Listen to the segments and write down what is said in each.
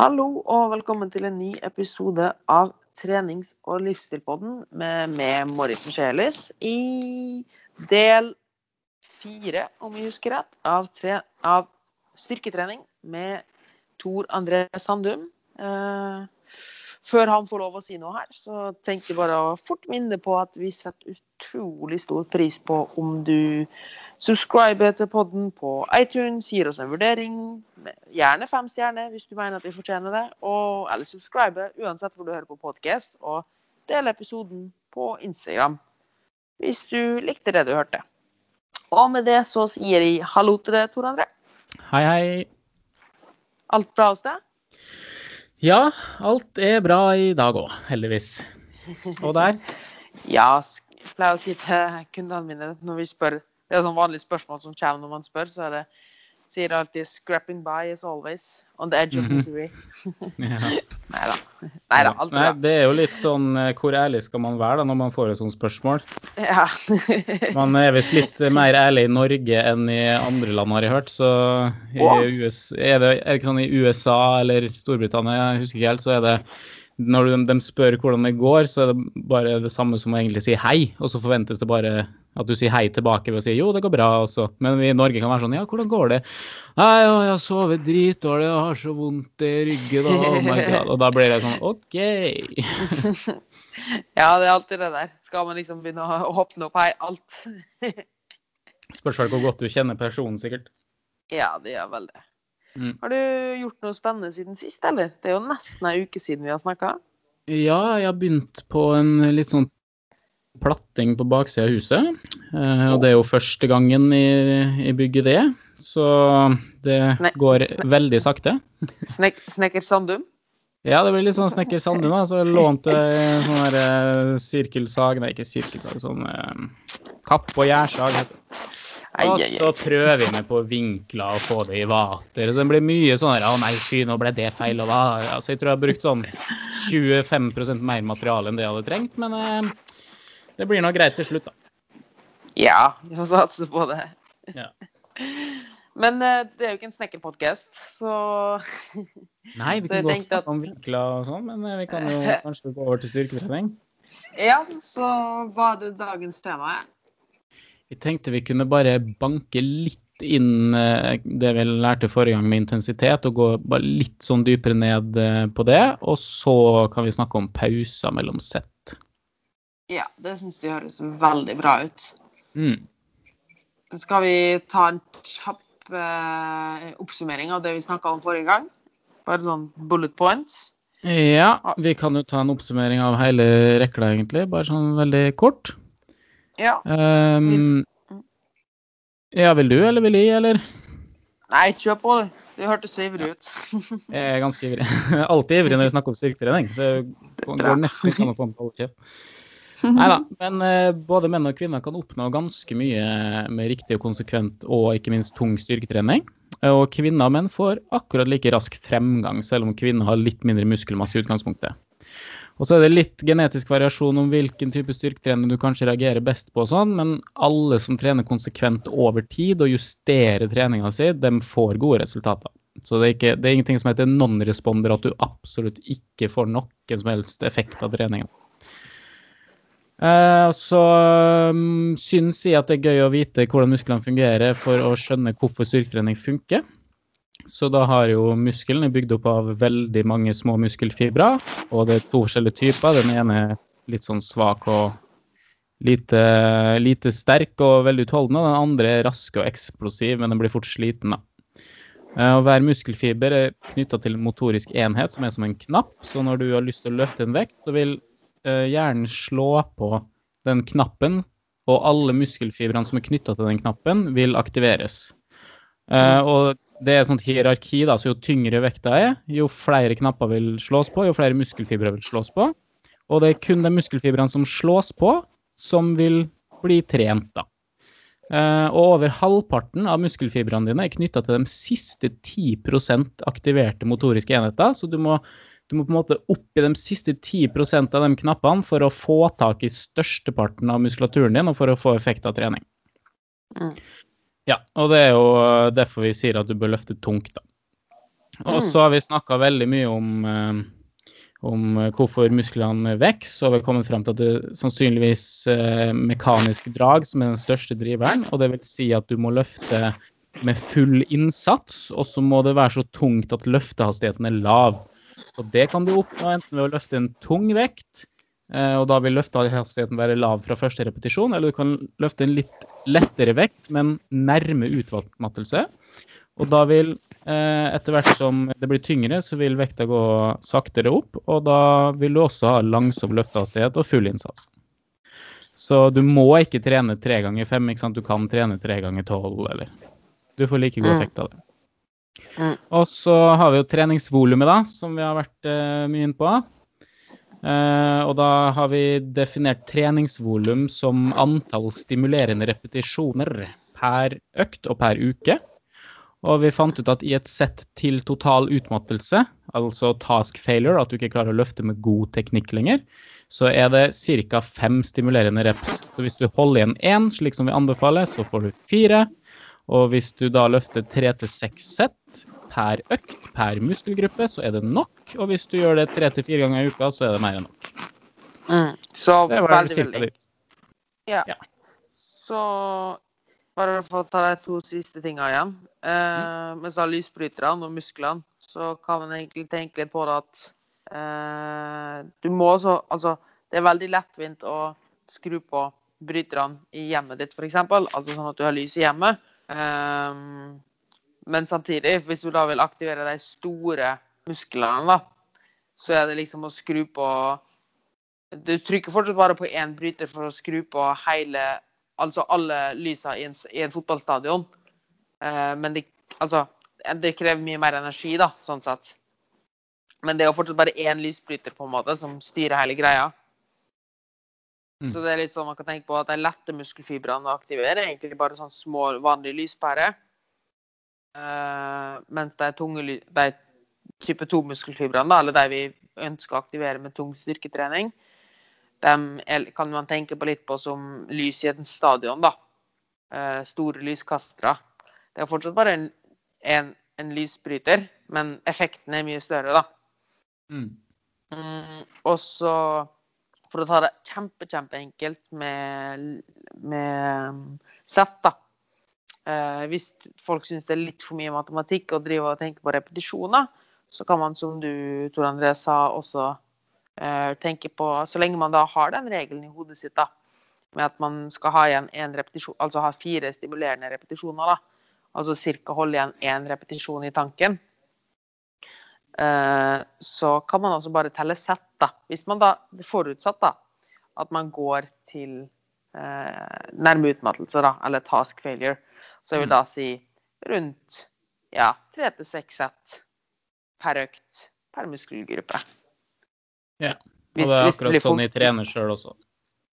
Hallo og velkommen til en ny episode av trenings- og livsstilpodden med meg, Marit Michelis, i del fire, om jeg husker rett, av, tre, av styrketrening med Tor André Sandum. Eh, før han får lov å si noe her, så tenkte jeg bare å fort minne på at vi setter utrolig stor pris på om du subscriber til podden på iTunes, gir oss en vurdering, gjerne fem stjerner hvis du mener at vi fortjener det, og, eller subscribe uansett hvor du hører på podcast, og del episoden på Instagram hvis du likte det du hørte. Og med det så sier jeg hallo til deg, Tor André. Hei, hei. Alt bra hos deg? Ja, alt er bra i dag òg, heldigvis. Og der? Ja, jeg pleier å si til kundene mine når vi spør Det er sånn vanlig spørsmål som kommer når man spør, så er det sier alltid 'scrapping by as always'. On the edge of Mhm. misery. Ja. Nei da. Nei da, alt Nei, bra. det er jo litt sånn eh, Hvor ærlig skal man være da når man får et sånt spørsmål? Ja. Man er visst litt mer ærlig i Norge enn i andre land, har jeg hørt. Så i. US, er, det, er det ikke sånn i USA eller Storbritannia, jeg husker ikke helt, så er det når de, de spør hvordan det går, så er det bare det samme som å egentlig si hei, og så forventes det bare at du sier hei tilbake ved å si jo, det går bra, også. Men vi i Norge kan være sånn ja, hvordan går det? Nei, å, jeg har sovet dritdårlig, jeg har så vondt i ryggen, oh my god. Og da blir det sånn OK. ja, det er alltid det der. Skal man liksom begynne å åpne opp hei, alt. Spørs vel hvor godt du kjenner personen, sikkert. Ja, det gjør vel det. Mm. Har du gjort noe spennende siden sist, eller? Det er jo nesten ei uke siden vi har snakka. Ja, jeg har begynt på en litt sånn platting på baksida av huset. Eh, og det er jo første gangen i, i bygget det, så det Snek går veldig sakte. Snek Snekker Sandum? Ja, det blir litt sånn Snekker Sandum, da. Så lånte sånn der eh, sirkelsag Nei, ikke sirkelsag, sånn eh, kapp- og gjærsag, heter det. Og så prøver vi med på vinkler og få det i vater. Så det blir mye sånn her, å nei, fy, nå ble det feil. Og hva? Altså, jeg tror jeg har brukt sånn 25% mer materiale enn det jeg hadde trengt, men eh, det blir nå greit til slutt, da. Ja, vi får satse på det. Ja. Men eh, det er jo ikke en snekkerpodkast, så Nei, vi kan godt snakke at- om vinkler og sånn, men eh, vi kan jo kanskje gå over til styrketrening. Ja, så hva er det dagens tema er? Vi tenkte vi kunne bare banke litt inn eh, det vi lærte forrige gang med intensitet, og gå bare litt sånn dypere ned eh, på det. Og så kan vi snakke om pauser mellom sett. Ja, det syns vi høres veldig bra ut. Mm. Skal vi ta en kjapp eh, oppsummering av det vi snakka om forrige gang? Bare sånn bullet points. Ja, vi kan jo ta en oppsummering av hele rekla, egentlig. Bare sånn veldig kort. Ja. Um, ja, vil du, eller vil jeg, eller? Nei, kjør på, du. Du hørtes så ivrig ut. Jeg er ganske ivrig. Alltid ivrig når vi snakker om styrketrening. Det går nesten ikke an å få meg til. Nei da, men uh, både menn og kvinner kan oppnå ganske mye med riktig og konsekvent og ikke minst tung styrketrening. Og kvinner og menn får akkurat like rask fremgang, selv om kvinner har litt mindre muskelmasse i utgangspunktet. Og så er det litt genetisk variasjon om hvilken type styrketrening du kanskje reagerer best på og sånn, men alle som trener konsekvent over tid og justerer treninga si, de får gode resultater. Så det er, ikke, det er ingenting som heter non-responder, at du absolutt ikke får noen som helst effekt av treninga. Eh, så um, syns jeg at det er gøy å vite hvordan musklene fungerer for å skjønne hvorfor styrketrening funker. Så da har jo muskelen er bygd opp av veldig mange små muskelfibre, og det er to forskjellige typer. Den ene er litt sånn svak og lite, lite sterk og veldig utholdende, og den andre er rask og eksplosiv, men den blir fort sliten, da. Eh, Og hver muskelfiber er knytta til en motorisk enhet som er som en knapp, så når du har lyst til å løfte en vekt, så vil eh, hjernen slå på den knappen, og alle muskelfibrene som er knytta til den knappen, vil aktiveres. Eh, og det er et sånt hierarki, da, så jo tyngre vekta er, jo flere knapper vil slås på, jo flere muskelfibre vil slås på. Og det er kun de muskelfibrene som slås på, som vil bli trent, da. Eh, og over halvparten av muskelfibrene dine er knytta til de siste 10% aktiverte motoriske enheter, så du må, du må på en måte opp i de siste 10% av de knappene for å få tak i størsteparten av muskulaturen din, og for å få effekt av trening. Mm. Ja, og det er jo derfor vi sier at du bør løfte tungt, da. Og så har vi snakka veldig mye om, eh, om hvorfor musklene vokser, og vi har kommet frem til at det er sannsynligvis eh, mekanisk drag som er den største driveren. Og det vil si at du må løfte med full innsats, og så må det være så tungt at løftehastigheten er lav. Og det kan du oppnå enten ved å løfte en tung vekt, eh, og da vil løftehastigheten være lav fra første repetisjon, eller du kan løfte en litt lettere vekt, men nærme utmattelse. Og da vil eh, etter hvert som det blir tyngre, så vil vekta gå saktere opp, og da vil du også ha langsom løftehastighet og full innsats. Så du må ikke trene tre ganger fem, ikke sant? du kan trene tre ganger tolv, eller Du får like god Mm. effekt av det. Mm. Og så har vi jo treningsvolumet, da, som vi har vært eh, mye inne på. Eh, og da har vi definert treningsvolum som antall stimulerende repetisjoner per økt og per uke. Og vi fant ut at i et sett til total utmattelse, altså task failure, at du ikke klarer å løfte med god teknikk lenger, så er det ca. fem stimulerende reps. Så hvis du holder igjen én, slik som vi anbefaler, så får du fire. Og hvis du da løfter tre til seks sett per økt, per muskelgruppe, så er det nok. Og hvis du gjør det tre til fire ganger i uka, så er det mer enn nok. Mm. Så Det var veldig, veldig ja. Så bare for å ta de to siste tinga igjen. Eh, Mens da lysbryterne og musklene, så kan man egentlig tenke litt på det at eh, du må også Altså, det er veldig lettvint å skru på bryterne i hjemmet ditt, f.eks. Altså sånn at du har lys i hjemmet. Eh, men samtidig, hvis du da vil aktivere de store musklene, da, så er det liksom å skru på Du trykker fortsatt bare på én bryter for å skru på hele Altså alle lysene i en, i en fotballstadion. Eh, men det, altså, det krever mye mer energi, da, sånn sett. Men det er jo fortsatt bare én lysbryter på en måte som styrer hele greia. Mm. Så det er litt sånn man kan tenke på at de lette muskelfibrene å aktivere er egentlig bare sånn små, vanlige lyspærer. Eh, mens de tunge de type 2-muskelfibrene, eller de vi ønsker å aktivere med tung styrketrening, de kan man tenke på litt på som lys i et stadion, da. Uh, store lyskastere. Det er fortsatt bare en, en, en lysbryter, men effekten er mye større, da. Mm. Mm, og så, for å ta det kjempe, kjempeenkelt med, med sett, da. Eh, hvis folk syns det er litt for mye matematikk å drive og tenke på repetisjoner, så kan man, som du, Tor André, sa, også eh, tenke på Så lenge man da har den regelen i hodet sitt, da, med at man skal ha igjen en repetisjon, altså ha fire stimulerende repetisjoner, da. Altså ca. holde igjen én repetisjon i tanken. Eh, så kan man også bare telle sett, da. Hvis man da forutsatt da, at man går til nærme utmattelse, da, eller task failure, så jeg vil Mm. da si rundt ja, tre til seks sett per økt per muskelgruppe. Ja, Og det er akkurat sånn jeg trener sjøl også.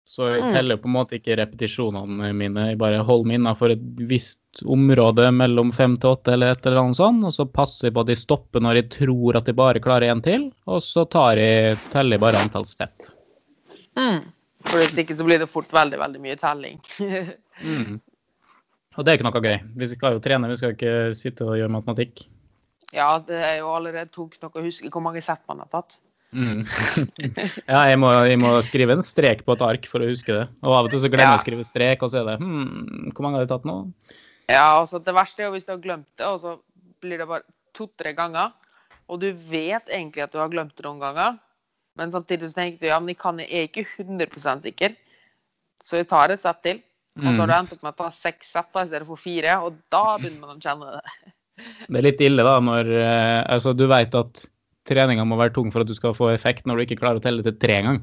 Så jeg Mm. teller på en måte ikke repetisjonene mine, jeg bare holder meg innafor et visst område mellom fem til åtte eller et eller annet sånt, og så passer jeg på at jeg stopper når jeg tror at jeg bare klarer en til, og så tar jeg, teller jeg bare antall sett. Mm. For hvis ikke så blir det fort veldig, veldig mye telling. Mm. Og det er ikke noe gøy. Vi skal jo trene, vi skal ikke sitte og gjøre matematikk. ja, det er jo allerede tungt nok å huske hvor mange sett man har tatt. Mm. ja, jeg må, jeg må skrive en strek på et ark for å huske det. Og av og til så glemmer jeg Ja. å skrive strek, og så er det hm, Hvor mange har jeg tatt nå? Ja, altså Det verste er jo hvis du har glemt det, og så blir det bare to-tre ganger. Og du vet egentlig at du har glemt det noen ganger, men samtidig så tenker du ja, men jeg, kan, jeg er ikke 100% sikker, så jeg tar et sett til. Og så har du Mm. endt opp med å ta seks setter i stedet for fire, og da begynner man å kjenne det. Det er litt ille, da, når eh, altså, du vet at treninga må være tung for at du skal få effekt, når du ikke klarer å telle til tre engang.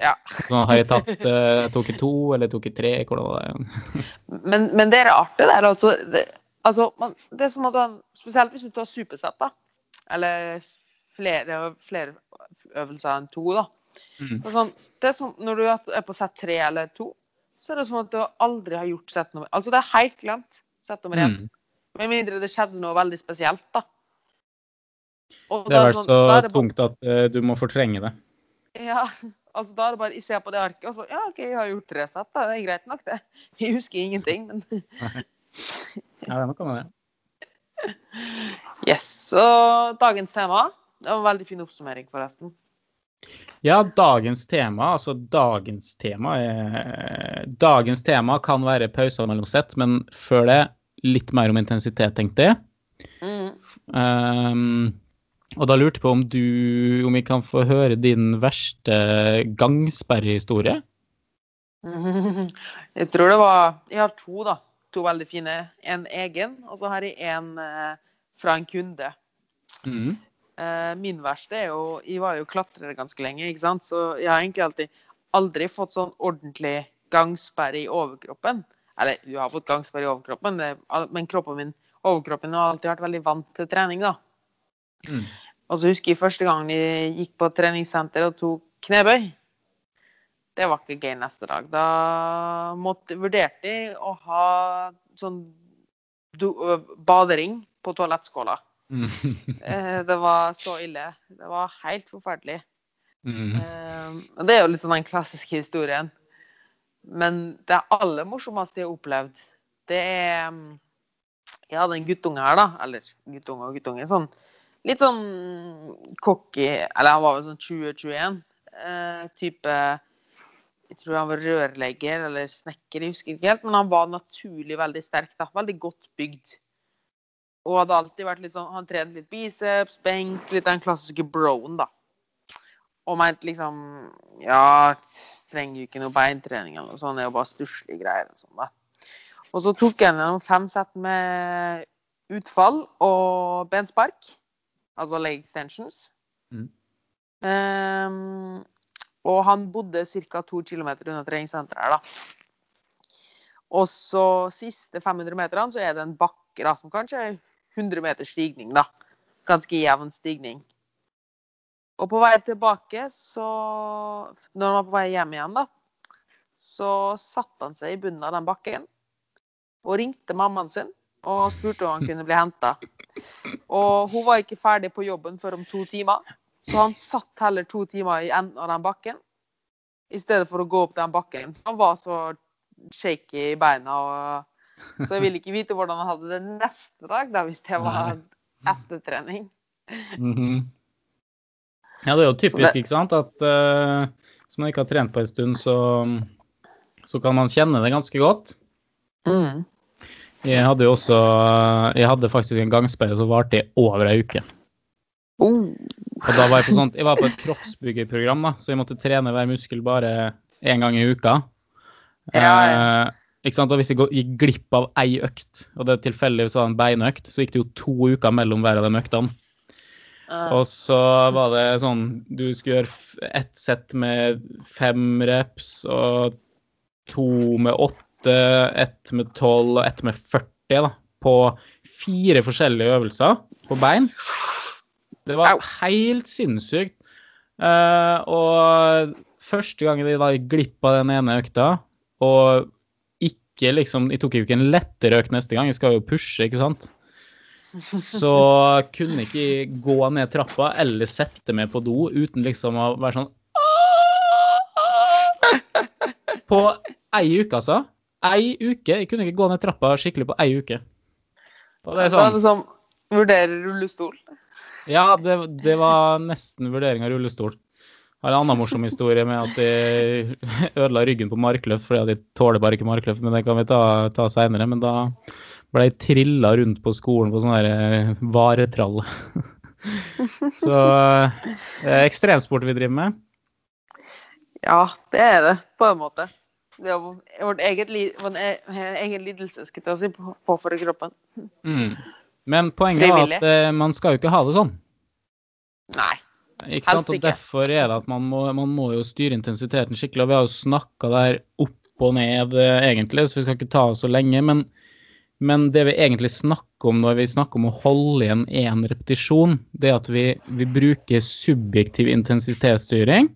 Ja. Så har jeg tatt uh, Tok jeg to, eller tok jeg tre? Hvordan var det? Men, men det er artig der, altså. Det, altså man, det er som at man, Spesielt hvis du tar supersett, da. Eller flere, flere øvelser enn to, da. Mm. Det sånn, det er sånn, når du er på sett tre eller to, så er det som at du aldri har gjort sett nummer Altså, det er helt glemt sett nummer én. Mm. Med mindre det skjedde noe veldig spesielt, da. Og Det har vel sånn- så bare- tungt at uh, du må fortrenge det. Ja, altså da er det bare Jeg ser på det arket, og så Ja, OK, jeg har gjort tre sett, da. Det er greit nok, det. Jeg husker ingenting, men Ja, det er noe med det. Yes. Så dagens tema Det var en veldig fin oppsummering, forresten. Ja, dagens tema, altså dagens tema eh, Dagens tema kan være pauser mellom sett, men før det litt mer om intensitet, tenkte jeg. Mm. Um, og da lurte jeg på om du Om vi kan få høre din verste gangsperrehistorie? Jeg tror det var Jeg har to, da. To veldig fine. En egen, og så har jeg en eh, fra en kunde. Mm. Eh, min verste er jo Jeg var jo klatrer ganske lenge, ikke sant, så jeg har egentlig alltid aldri fått sånn ordentlig gangsperre i overkroppen. Eller du har fått gangsperre i overkroppen, det, men kroppen min, overkroppen har alltid vært veldig vant til trening, da. Mm. Og så husker jeg første gang jeg gikk på treningssenter og tok knebøy. Det var ikke gøy neste dag. Da måtte, vurderte jeg å ha sånn do, badering på toalettskåla. Mm. Eh, det var så ille. Det var helt forferdelig. Mm. Eh, og det er jo litt sånn den klassiske historien. Men det aller morsomste jeg har opplevd, det er mm, Jeg hadde en guttunge her, da. Eller guttunge og guttunge. Sånn, litt sånn cocky Eller han var vel sånn 2021. Eh, type Jeg tror han var rørlegger eller snekker, jeg husker ikke helt. Men han var naturlig veldig sterk. da, Veldig godt bygd. Og hadde alltid vært litt sånn Han trente litt biceps, benk, litt den klassiske broen, da. Og mente liksom Ja, trenger jo ikke noe beintrening eller noe sånt. Det er jo bare stusslige greier og sånn, da. Og så tok jeg gjennom fem sett med utfall og benspark. Altså leg extensions. Mm. Um, og han bodde ca. to kilometer unna treningssenteret her, da. Og så siste 500 meterne så er det en bakke da, som kanskje er 100 meter stigning, da. Ganske jevn stigning. Og på vei tilbake, så Når han var på vei hjem igjen, da, så satte han seg i bunnen av den bakken og ringte mammaen sin og spurte om han kunne bli henta. Og hun var ikke ferdig på jobben før om to timer, så han satt heller to timer i enden av den bakken i stedet for å gå opp den bakken. Han var så shaky i beina, og, så jeg ville ikke vite hvordan han hadde det neste dag, da, hvis det var ettertrening. Mhm. Ja, det er jo typisk, det- ikke sant, at uh, hvis man ikke har trent på en stund, så, så kan man kjenne det ganske godt. Mm. Jeg hadde jo også Jeg hadde faktisk en gangsperre som varte i over ei uke. Oh. Og da var jeg på sånt Jeg var på et kroppsbyggerprogram, da, så jeg måtte trene hver muskel bare én gang i uka. Ja, ja. Eh, ikke sant? Og hvis jeg gikk glipp av ei økt, og det tilfeldigvis var en beinøkt, så gikk det jo to uker mellom hver av de øktene. Uh, Og så var det sånn Du skulle gjøre ett sett med fem reps, og to med åtte, ett med tolv og ett med 40, da. På fire forskjellige øvelser på bein. Det var helt sinnssykt. Uh, og første gangen jeg gikk glipp av den ene økta, og ikke liksom Jeg tok jo ikke en lettere økt neste gang, jeg skal jo pushe, ikke sant? Så kunne ikke gå ned trappa eller sette meg på do uten liksom å være sånn På ei uke, altså. Ei uke. Jeg kunne ikke gå ned trappa skikkelig på ei uke. Og det er sånn sånn Vurderer rullestol. Ja, det, det var nesten vurdering av rullestol. Har en annen morsom historie med at de ødela ryggen på markløft fordi de tåler bare ikke markløft, men det kan vi ta, ta seinere. Men da ble jeg trilla rundt på skolen på sånn eh, varetrall. Så eh, det er ekstremsport vi driver med. Ja, det er det, på en måte. Det er vårt eget e- egen lidelse, skulle jeg si, på- for kroppen. Mm. Men poenget er at eh, man skal jo ikke ha det sånn. Nei. Ikke sant? Og ikke. derfor er det at man må, man må jo styre intensiteten skikkelig. Og vi har jo snakka der opp og ned, eh, egentlig, så vi skal ikke ta oss så lenge. Men, men det vi egentlig snakker om når vi snakker om å holde igjen én repetisjon, det er at vi, vi bruker subjektiv intensitetsstyring.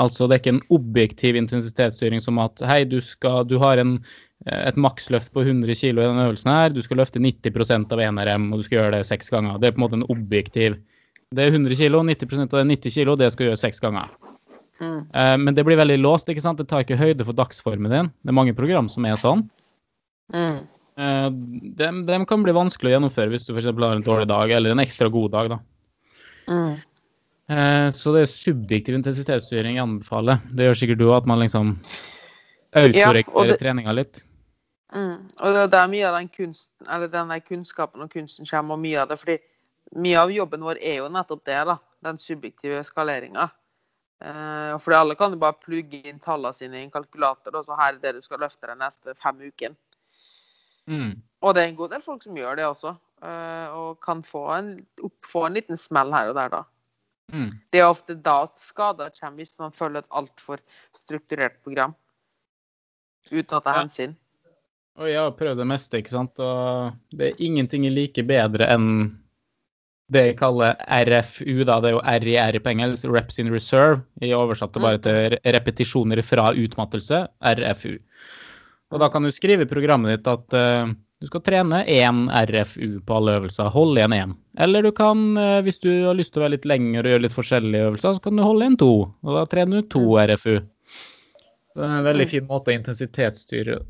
Altså det er ikke en objektiv intensitetsstyring som at hei, du, skal, du har en, eh, et maksløft på 100 kg i denne øvelsen her, du skal løfte 90% av 1RM, og du skal gjøre det seks ganger. Det er på en måte en objektiv Det er 100 kg, 90 av det er 90 kg, det skal du gjøre seks ganger. Mm. Uh, men det blir veldig låst, ikke sant? Det tar ikke høyde for dagsformen din. Det er mange program som er sånn. Mm. Uh, dem, dem kan bli vanskelig å gjennomføre hvis du f.eks. har en dårlig dag, eller en ekstra god dag, da. Mm. Uh, Så det er subjektiv intensitetsstyring jeg anbefaler. Det gjør sikkert du at man liksom autoregulerer ja, treninga litt. Mm. Og det, er mye av den kunsten, eller den kunnskapen og kunsten kommer, og mye av det, fordi mye av jobben vår er jo nettopp det, da. Den subjektive skaleringa. Eh, fordi alle kan jo bare plugge inn tallene sine i en kalkulator, og så her er det du skal løfte de neste fem ukene. Mm. Og det er en god del folk som gjør det også, eh, og kan få en, få en liten smell her og der, da. Mm. Det er ofte da skader kommer, hvis man følger et altfor strukturert program. Uten å ta hensyn. Og jeg har prøvd det meste, ikke sant, og det er ingenting jeg liker bedre enn det jeg kaller RFU, da. Det er jo RIR på engelsk, Reps in Reserve. Jeg oversatte bare til repetisjoner fra utmattelse, RFU. Og da kan du skrive i programmet ditt at uh, du skal trene én RFU på alle øvelser, holde igjen én. Eller du kan, uh, hvis du har lyst til å være litt lenger og gjøre litt forskjellige øvelser, så kan du holde igjen to. Og da trener du to RFU. Det er en veldig fin måte å intensitetsstyre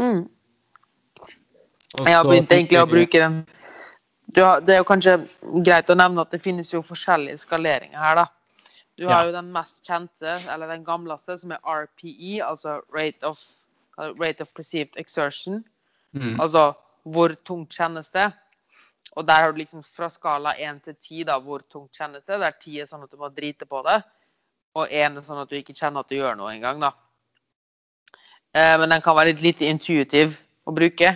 Mm. Jeg har begynt egentlig å bruke den har, Det er jo kanskje greit å nevne at det finnes jo forskjellige skaleringer her, da. Du har Ja. jo den mest kjente, eller den gamleste, som er RPE, altså Rate of, rate of Perceived Exertion. Mm. Altså hvor tungt kjennes det? Og der har du liksom fra skala 1 til 10, da, hvor tungt kjennes det? Der 10 er sånn at du må drite på det, og 1 er sånn at du ikke kjenner at du gjør noe engang, da. Eh, men den kan være litt lite intuitiv å bruke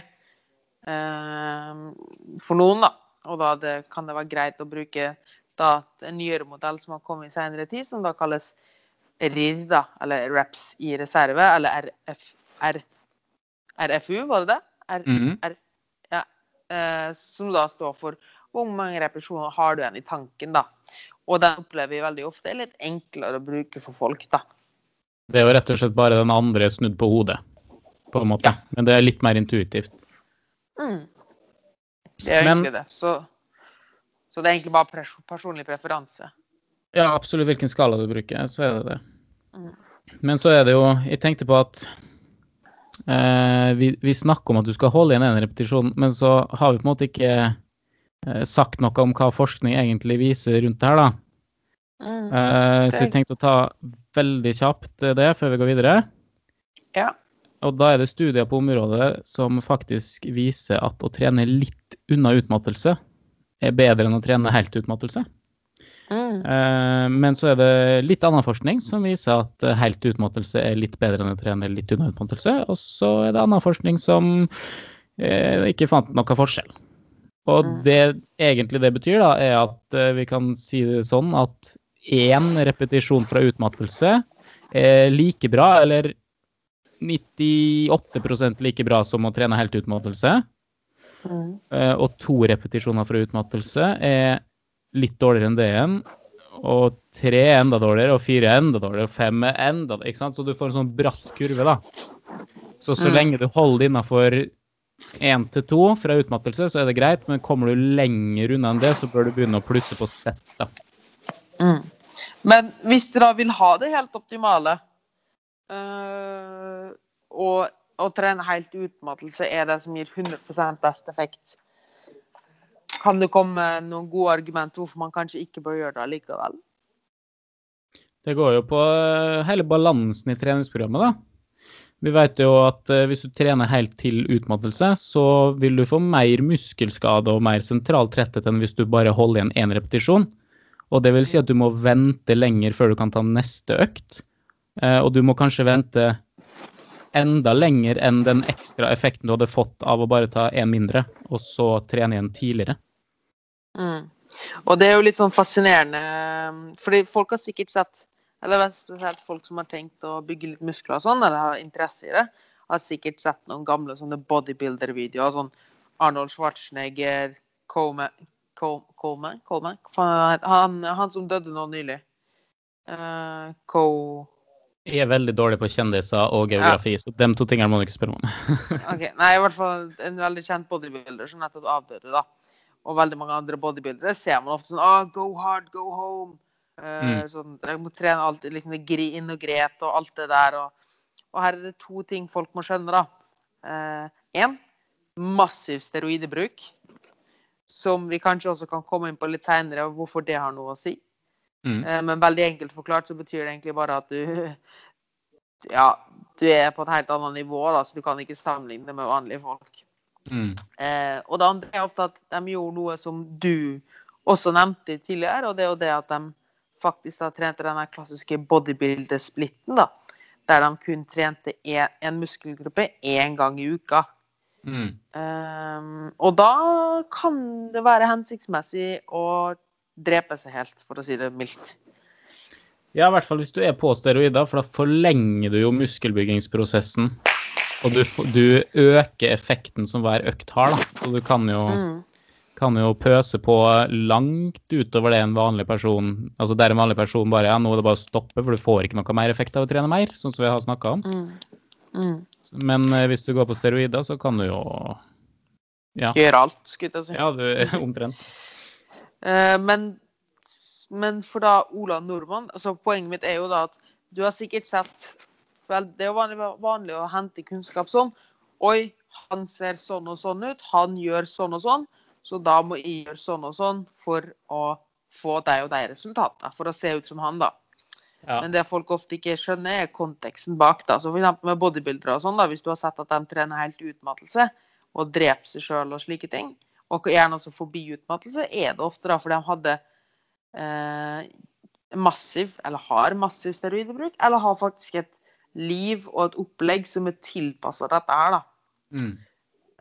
eh, for noen, da. Og da det, kan det være greit å bruke da, en nyere modell som har kommet i senere tid, som da kalles RIR, da, eller RAPS i reserve, eller RF, R, RFU, var det det? R, Mhm. R, ja, eh, som da står for hvor mange repetisjoner har du igjen i tanken, da. Og den opplever vi veldig ofte er litt enklere å bruke for folk, da. Det er jo rett og slett bare den andre snudd på hodet, på en måte. Men det er litt mer intuitivt. Mm. Det er jo Men- egentlig det. Så, så det er egentlig bare pers personlig preferanse. Ja, absolutt hvilken skala du bruker, så er det det. Mm. Men så er det jo Jeg tenkte på at eh, vi, vi snakker om at du skal holde igjen en repetisjon, men så har vi på en måte ikke eh, sagt noe om hva forskning egentlig viser rundt det her, da. Mm. Eh, så vi tenkte å ta veldig kjapt eh, det før vi går videre. Ja. Og da er det studier på området som faktisk viser at å trene litt unna utmattelse er bedre enn å trene helt utmattelse. Mm. Eh, Men så er det litt annen forskning som viser at helt utmattelse er litt bedre enn å trene litt unna utmattelse. Og så er det annen forskning som eh, ikke fant noen forskjell. Og Mm. det egentlig det betyr, da, er at eh, vi kan si det sånn at én repetisjon fra utmattelse er like bra, eller 98% like bra som å trene helt utmattelse. Mm. Eh, Og to repetisjoner fra utmattelse er litt dårligere enn det igjen. Og tre er enda dårligere, og fire er enda dårligere, og fem er enda ikke sant? Så du får en sånn bratt kurve, da. Så så Mm. lenge du holder innafor én til to fra utmattelse, så er det greit. Men kommer du lenger unna enn det, så bør du begynne å plusse på sett, da. Mm. Men hvis dere vil ha det helt optimale, og å trene helt utmattelse er det som gir 100% best effekt, kan det komme noen gode argumenter hvorfor man kanskje ikke bør gjøre det allikevel? Det går jo på eh, hele balansen i treningsprogrammet, da. Vi vet jo at eh, hvis du trener helt til utmattelse, så vil du få mer muskelskade og mer sentral tretthet enn hvis du bare holder igjen én repetisjon. Og det vil si at du må vente lenger før du kan ta neste økt. Eh, Og du må kanskje vente enda lenger enn den ekstra effekten du hadde fått av å bare ta én mindre, og så trene igjen tidligere. Mm. Og det er jo litt sånn fascinerende, fordi folk har sikkert sett eller spesielt folk som har tenkt å bygge litt muskler og sånn, eller har interesse i det, har sikkert sett noen gamle sånne bodybuilder-videoer. Sånn Arnold Schwarzenegger, Coleman Coleman? Coleman? Han, han som døde nå nylig. Uh, Co... Jeg er veldig dårlig på kjendiser og geografi, så de to tingene må du ikke spørre om. Ok, Nei, i hvert fall en veldig kjent bodybuilder som nettopp avdøde, da. Og veldig mange andre bodybuildere ser man ofte sånn ah, Go hard, go home. Uh, Mm. sånn, jeg må trene alltid liksom det grin og gret og alt det der. Og, og her er det to ting folk må skjønne, da. Én massiv steroidebruk. Som vi kanskje også kan komme inn på litt seinere, hvorfor det har noe å si. Mm. Eh, Men veldig enkelt forklart så betyr det egentlig bare at du Ja, du er på et helt annet nivå, da, så du kan ikke sammenligne med vanlige folk. Mm. Eh, og det andre er ofte at de gjorde noe som du også nevnte tidligere, og det er jo det at de faktisk da trente den klassiske bodybuilder-splitten, da. Der de kun trente en, en muskelgruppe én gang i uka. Mm. Ehm, og da kan det være hensiktsmessig å drepe seg helt, for å si det mildt. Ja, i hvert fall hvis du er på steroider, for da forlenger du jo muskelbyggingsprosessen. Og du, du øker effekten som hver økt har, da. Så du kan jo, Mm. kan jo pøse på langt utover det en vanlig person Altså der en vanlig person bare Ja, nå er det bare å stoppe, for du får ikke noe mer effekt av å trene mer, sånn som vi har snakka om. Mm. Mm. Men eh, hvis du går på steroider, så kan du jo Ja. Gjøre alt, skulle jeg si. Ja, du omtrent. Eh, men, men for da Ola Nordmann altså Poenget mitt er jo da at du har sikkert sett Det er jo vanlig, vanlig å hente kunnskap sånn. Oi, han ser sånn og sånn ut. Han gjør sånn og sånn. Så da må jeg gjøre sånn og sånn for å få deg og de resultatene. For å se ut som han, da. Ja. Men det folk ofte ikke skjønner, er konteksten bak. da. Så eksempel med bodybuildere og sånn, da, hvis du har sett at de trener helt utmattelse og dreper seg sjøl og slike ting, og gjerne også forbi utmattelse, er det ofte da fordi de hadde eh, massiv, eller har massiv steroidebruk, eller har faktisk et liv og et opplegg som er tilpassa dette her, da. Mm.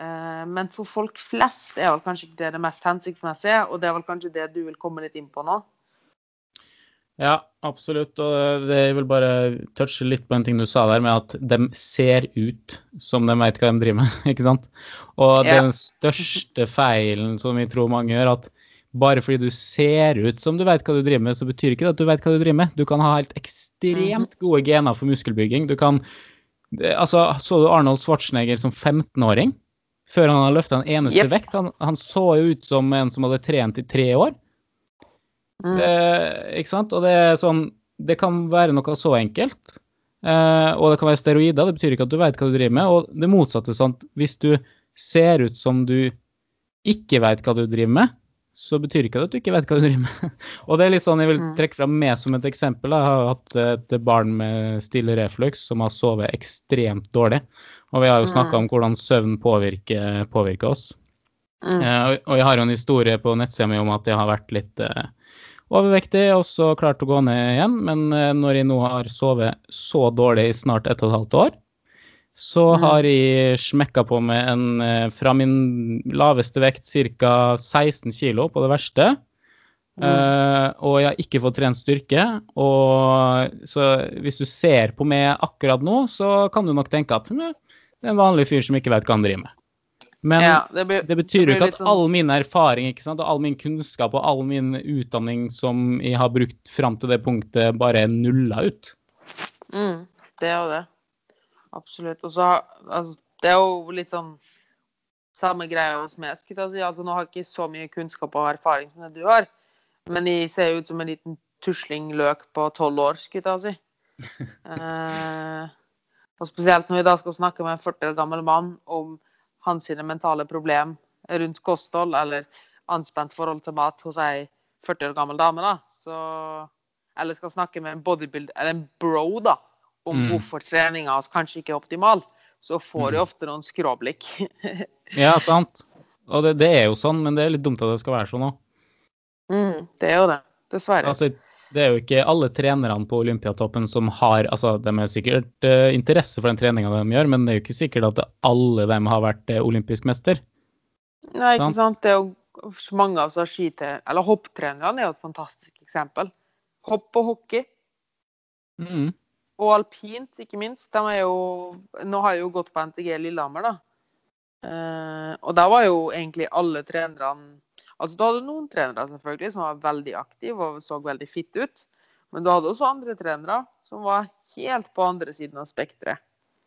Eh, men for folk flest er vel kanskje ikke det det mest hensiktsmessige, og det er vel kanskje det du vil komme litt inn på nå. Ja, absolutt. Og det vil bare touche litt på en ting du sa der, med at de ser ut som de vet hva de driver med, ikke sant? Og Ja. den største feilen som vi tror mange gjør, at bare fordi du ser ut som du vet hva du driver med, så betyr ikke det at du vet hva du driver med. Du kan ha helt ekstremt gode gener for muskelbygging. Du kan Altså, så du Arnold Schwarzenegger som 15-åring? Før han hadde løfta en eneste yep. vekt? Han, han så jo ut som en som hadde trent i tre år. Mm. Eh, ikke sant? Og det er sånn Det kan være noe så enkelt. Eh, og det kan være steroider. Det betyr ikke at du vet hva du driver med. Og det motsatte, sant. Hvis du ser ut som du ikke vet hva du driver med, så betyr ikke det at du ikke vet hva du driver med. og det er litt sånn jeg vil Mm. trekke fram meg som et eksempel. Jeg har hatt et barn med stille reflux som har sovet ekstremt dårlig. Og vi har jo snakka om hvordan søvn påvirker, påvirker oss. Mm. Eh, og jeg har jo en historie på nettsida mi om at jeg har vært litt eh, overvektig og så klart å gå ned igjen. Men eh, når jeg nå har sovet så dårlig i snart ett og et halvt år, så Mm. har jeg smekka på med en eh, fra min laveste vekt ca. 16 kilo på det verste. Eh, og jeg har ikke fått trent styrke. Og så hvis du ser på meg akkurat nå, så kan du nok tenke at «Hm, det er en vanlig fyr som ikke vet hva han driver med. Men Ja, det, blir, det betyr jo ikke at sånn- all min erfaring og all min kunnskap og all min utdanning som jeg har brukt fram til det punktet, bare er nulla ut. Mm, det er jo det. Absolutt. Og så altså, Det er jo litt sånn samme greia hos meg. si. Altså, nå har jeg ikke så mye kunnskap og erfaring som det du har, men jeg ser jo ut som en liten tusling løk på tolv år, skulle jeg si. Eh, og spesielt når vi da skal snakke med en 40 år gammel mann om hans mentale problem rundt kosthold eller anspent forhold til mat hos ei 40 år gammel dame, da, så Eller skal snakke med en bodybuilder, eller en bro, da, om Mm. hvorfor treninga hans kanskje ikke er optimal, så får jeg Mm. ofte noen skråblikk. Ja, sant. Og det, det er jo sånn, men det er litt dumt at det skal være sånn òg. mm, det er jo det. Dessverre. Altså, det er jo ikke alle trenerne på Olympiatoppen som har Altså, de har sikkert uh, interesse for den treninga de gjør, men det er jo ikke sikkert at alle dem har vært uh, olympisk mester. Nei, ikke sant? Det er jo mange av altså, skiter... Eller hopptrenerne er jo et fantastisk eksempel. Hopp og hockey. Mm. Og alpint, ikke minst. De er jo Nå har jeg jo gått på NTG Lillehammer, da. Uh, og der var jo egentlig alle trenerne Altså, du hadde noen trenere selvfølgelig som var veldig aktive og så veldig fitt ut. Men du hadde også andre trenere som var helt på andre siden av spekteret.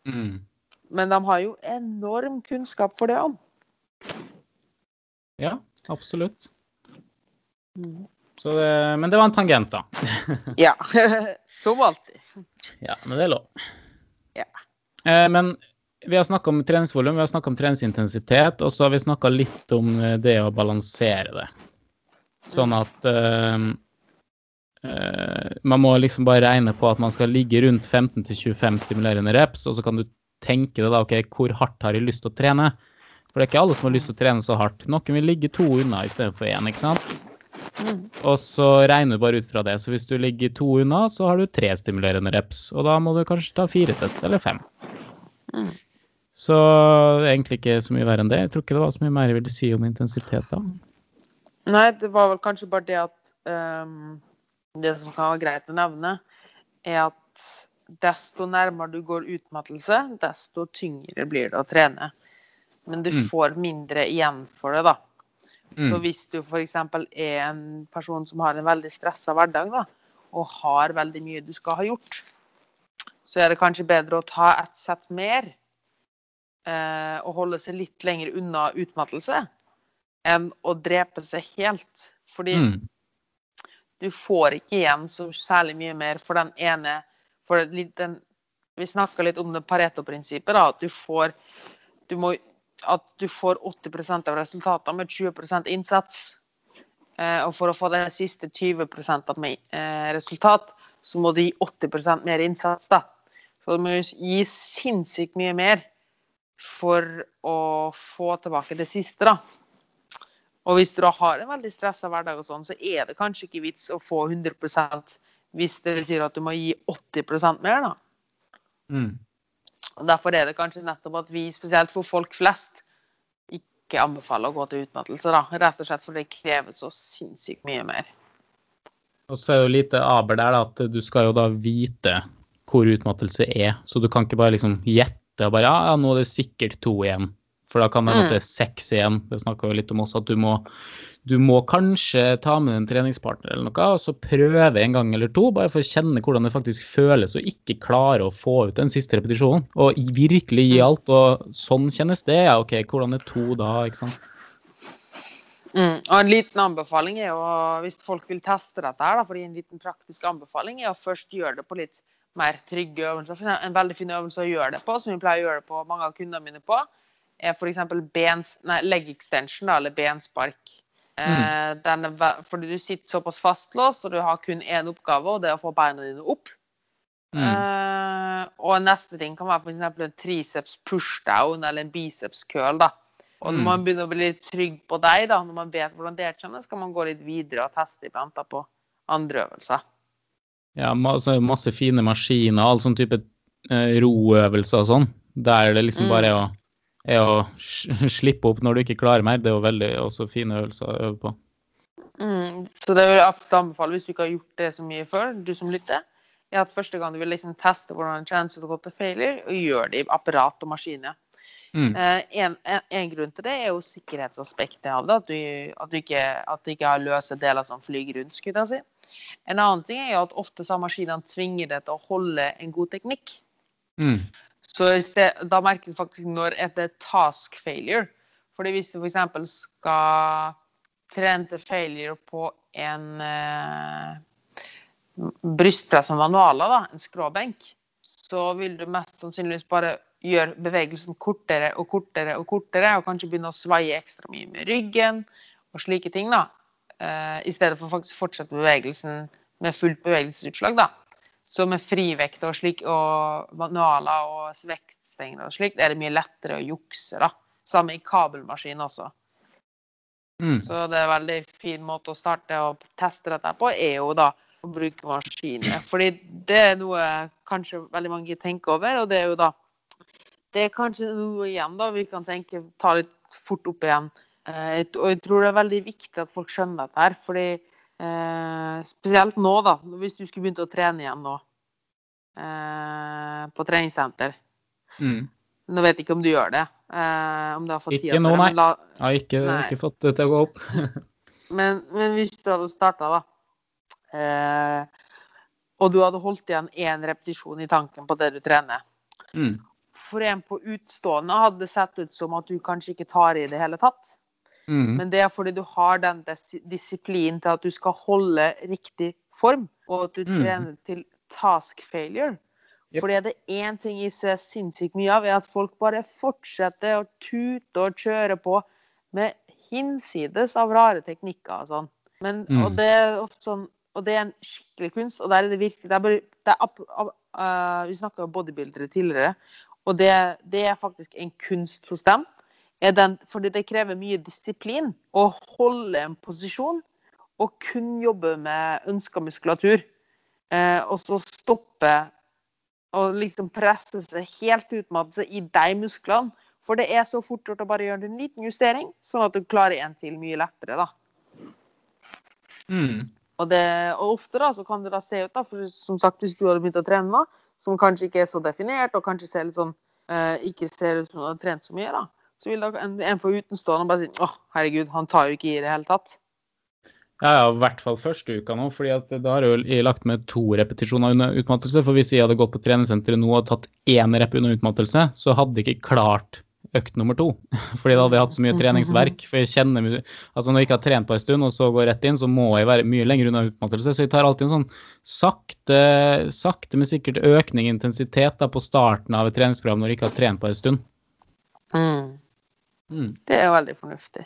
Mm. Men de har jo enorm kunnskap for det òg. Ja, absolutt. Mm. Så det, men det var en tangent, da. Ja. som alltid. Ja, men det er lov. Ja. Eh, men vi har snakka om treningsvolum, vi har snakka om treningsintensitet, og så har vi snakka litt om eh, det å balansere det. Sånn at uh, uh, man må liksom bare regne på at man skal ligge rundt 15-25 stimulerende reps, og så kan du tenke deg da, OK, hvor hardt har jeg lyst til å trene? For det er ikke alle som har lyst til å trene så hardt. Noen vil ligge to unna istedenfor én, ikke sant? Mm. Og så regner du bare ut fra det. Så hvis du ligger to unna, så har du tre stimulerende reps. Og da må du kanskje ta fire sett, eller fem. Mm. Så egentlig ikke så mye verre enn det. Jeg tror ikke det var så mye mer jeg ville si om intensitet da. Nei, det var vel kanskje bare det at um, Det som kan være greit å nevne, er at desto nærmere du går utmattelse, desto tyngre blir det å trene. Men du Mm. får mindre igjen for det, da. Så Mm. hvis du f.eks. er en person som har en veldig stressa hverdag, da, og har veldig mye du skal ha gjort, så er det kanskje bedre å ta et sett mer eh, å holde seg litt lenger unna utmattelse enn å drepe seg helt. Fordi Mm. du får ikke igjen så særlig mye mer for den ene for den, Vi snakka litt om det Pareto-prinsippet, da, at du får du må, at du får 80% av resultatene med 20 innsats. Eh, og for å få de siste 20 med eh, resultat, så må du gi 80 mer innsats, da. Så du må gi sinnssykt mye mer for å få tilbake det siste, da. Og hvis du da har en veldig stressa hverdag, og sånn, så er det kanskje ikke vits å få 100% hvis det betyr at du må gi 80% mer. da. Mm. Og Derfor er det kanskje nettopp at vi, spesielt for folk flest, ikke anbefaler å gå til utmattelse. da. Rett og slett fordi det krever så sinnssykt mye mer. Og så er det jo lite aber der, da, at du skal jo da vite hvor utmattelse er. Så du kan ikke bare liksom gjette og bare ja, ja, nå er det sikkert to igjen. For da kan det hende mm. er seks igjen. Det snakka jo litt om også, at du må, du må kanskje ta med en treningspartner eller noe, og så prøve en gang eller to, bare for å kjenne hvordan det faktisk føles, og ikke klare å få ut den siste repetisjonen. Og virkelig gi alt. Og sånn kjennes det. Ja, OK, hvordan er to da? ikke sant? Mm. Og en liten anbefaling er jo, hvis folk vil teste dette her, da, fordi en liten praktisk anbefaling er å først gjøre det på litt mer trygge øvelser. En veldig fin øvelse å gjøre det på, som vi pleier å gjøre det på mange av kundene mine på, er f.eks. leg extension, da, eller benspark. Mm. den fordi du sitter såpass fastlåst, og du har kun én oppgave, og det er å få beina dine opp. Mm. Eh, og neste ting kan være eksempel en triceps pushdown eller en biceps curl. da. Og når Mm. man begynner å bli litt trygg på deg, da, når man vet hvordan det kjennes, kan man gå litt videre og teste iblant da, på andre øvelser. Ja, masse, masse fine maskiner, all sånn type eh, roøvelser og sånn. Der det liksom Mm. bare er å, er å slippe opp når du ikke klarer mer. Det er jo veldig også fine øvelser å øve på. Mm, så det vil jeg anbefale hvis du ikke har gjort det så mye før, du som lytter, er at første gang du vil liksom teste hvordan det kjennes ut å gå til failure, og gjør det i apparat og maskiner. Mm. Eh, en, en, en grunn til det er jo sikkerhetsaspektet av det. At du, at du ikke, at du ikke har løse deler som flyger rundt. jeg si. En annen ting er jo at ofte så har maskinene tvinger deg til å holde en god teknikk. Mm. Så sted, da merker du faktisk når det er task failure. Fordi hvis du f.eks. skal trene til failure på en eh, brystpress med manualer, da, en skråbenk, så vil du mest sannsynligvis bare gjøre bevegelsen kortere og kortere og kortere, og kanskje begynne å svaie ekstra mye med ryggen og slike ting, da. Eh, I stedet for faktisk fortsette bevegelsen med fullt bevegelsesutslag, da. Så med frivekt og slik, og manualer og vektstenger og slik, det er det mye lettere å jukse, da. Samme i kabelmaskin også. Mm. Så det er en veldig fin måte å starte og teste dette på, er jo da å bruke maskiner. Fordi det er noe kanskje veldig mange tenker over, og det er jo da Det er kanskje noe igjen da vi kan tenke, ta litt fort opp igjen. Eh, og jeg tror det er veldig viktig at folk skjønner dette her, fordi eh, spesielt nå, da, hvis du skulle begynt å trene igjen nå eh, på treningssenter. Mm. Nå vet jeg ikke om du gjør det. Eh, om du har fått Ikke tid til nå, det, nei. men la, Jeg har ikke, Nei. ikke fått det til å gå opp. Men, men hvis du hadde starta, da, eh, og du hadde holdt igjen én repetisjon i tanken på det du trener Mm. For en på utstående hadde det sett ut som at du kanskje ikke tar i det hele tatt. Mm. Men det er fordi du har den dis- disiplinen til at du skal holde riktig form, og at du Mm. trener til task failure. Yep. Fordi det er én ting jeg ser sinnssykt mye av, er at folk bare fortsetter å tute og kjøre på med hinsides av rare teknikker og sånn. Men, Mm. og, det er ofte sånn, og det er en skikkelig kunst, og der er det virkelig det er bare, det er, eh, Vi snakka om bodybuildere tidligere, og det, det er faktisk en kunst hos dem. Den, fordi det krever mye disiplin å holde en posisjon og kun jobbe med ønska muskulatur. Eh, og så stoppe og liksom presse seg helt utmattelse i de musklene. For det er så fort gjort å bare gjøre en liten justering, sånn at du klarer en til mye lettere. da. Mm. Og, det, og ofte da, så kan det da se ut, da, for som sagt, hvis du hadde begynt å trene nå, som kanskje ikke er så definert, og kanskje ser litt sånn, eh, ikke ser ut som du har trent så mye, da, så vil da en, en for utenstående bare si åh, herregud, han tar jo ikke i det hele tatt. Ja, ja, i hvert fall første uka nå, fordi da har jeg lagt med to repetisjoner under utmattelse. For hvis jeg hadde gått på treningssenteret nå og tatt én rep under utmattelse, så hadde jeg ikke klart økt nummer to. Fordi da hadde jeg hatt så mye treningsverk. For jeg kjenner Altså når jeg ikke har trent på en stund, og så går rett inn, så må jeg være mye lenger unna utmattelse. Så jeg tar alltid en sånn sakte, sakte, men sikkert økning i intensitet da, på starten av et treningsprogram når jeg ikke har trent på en stund. Mm. Det er veldig fornuftig.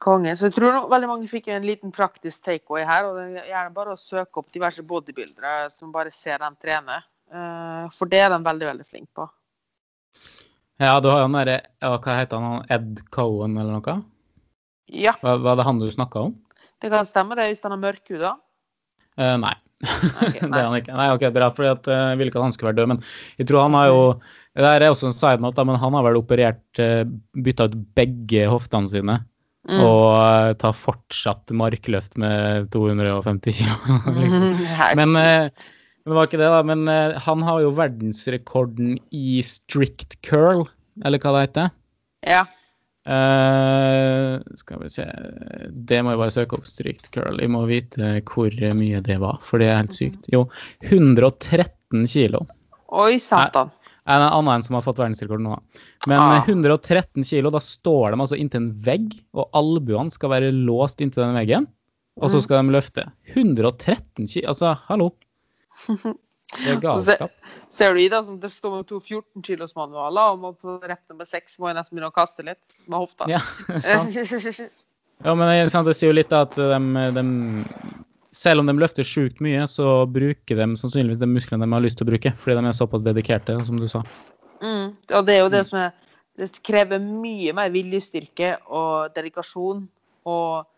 Konge. Så jeg tror nok veldig mange fikk en liten praktisk takeaway her. og det er gjerne bare å søke opp diverse bodybuildere som bare ser dem trene. Eh, For det er de veldig, veldig flinke på. Ja, du har jo han derre Hva heter han? Ed Cohen eller noe? Ja, Hva, er det han du snakka om? det kan stemme det hvis han har mørkhuda. Uh, nei. Ok, det er han ikke. Nei, ok, bra, for jeg ville ikke at han skulle være død. Men jeg tror han har jo Det er også en side note, da, men han har vel operert eh, Bytta ut begge hoftene sine. Mm. Og eh, tar fortsatt markløft med 250 kilo. liksom. Men, eh, men det var ikke det, da. Men uh, han har jo verdensrekorden i strict curl, eller hva det heter. ja. Uh, skal vi se Det må jeg bare søke opp. Strict curl. Jeg må vite hvor mye det var, for det er helt sykt. Jo, 113 kilo. Oi, satan. Det er En annen enn som har fått verdensrekord nå. Men Ah. eh, 113 kilo, da står de altså inntil en vegg, og albuene skal være låst inntil den veggen. Og så Mm. skal de løfte. 113 kilo, altså, hallo. Det er galskap. Ser du i det, som det står med to 14 kilos manualer, og på rett nummer seks må jeg nesten begynne å kaste litt med hofta. Ja, sant. Ja, men det, sant, det sier jo litt at de, de Selv om de løfter sjukt mye, så bruker de sannsynligvis de musklene de har lyst til å bruke, fordi de er såpass dedikerte, som du sa. Mm. Og det er jo det som er Det krever mye mer viljestyrke og dedikasjon og,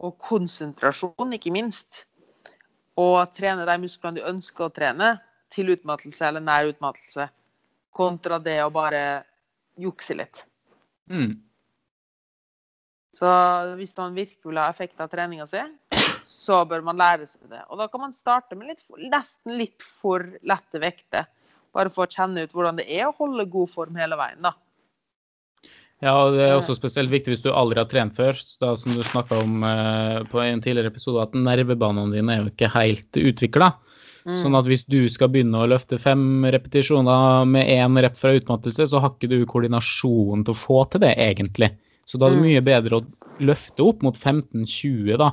og konsentrasjon, ikke minst. Å trene de musklene du ønsker å trene, til utmattelse eller nær utmattelse, kontra det å bare jukse litt. Mm. Så hvis man virkelig vil ha effekt av treninga si, så bør man lære seg det. Og da kan man starte med litt, nesten litt for lette vekter. Bare for å kjenne ut hvordan det er å holde god form hele veien, da. Ja, og det er også spesielt viktig hvis du aldri har trent før, da, som du snakka om eh, på en tidligere episode, at nervebanene dine er jo ikke helt utvikla. Mm. Sånn at hvis du skal begynne å løfte fem repetisjoner med én rep fra utmattelse, så har ikke du koordinasjonen til å få til det, egentlig. Så da er det Mm. mye bedre å løfte opp mot 15-20 da,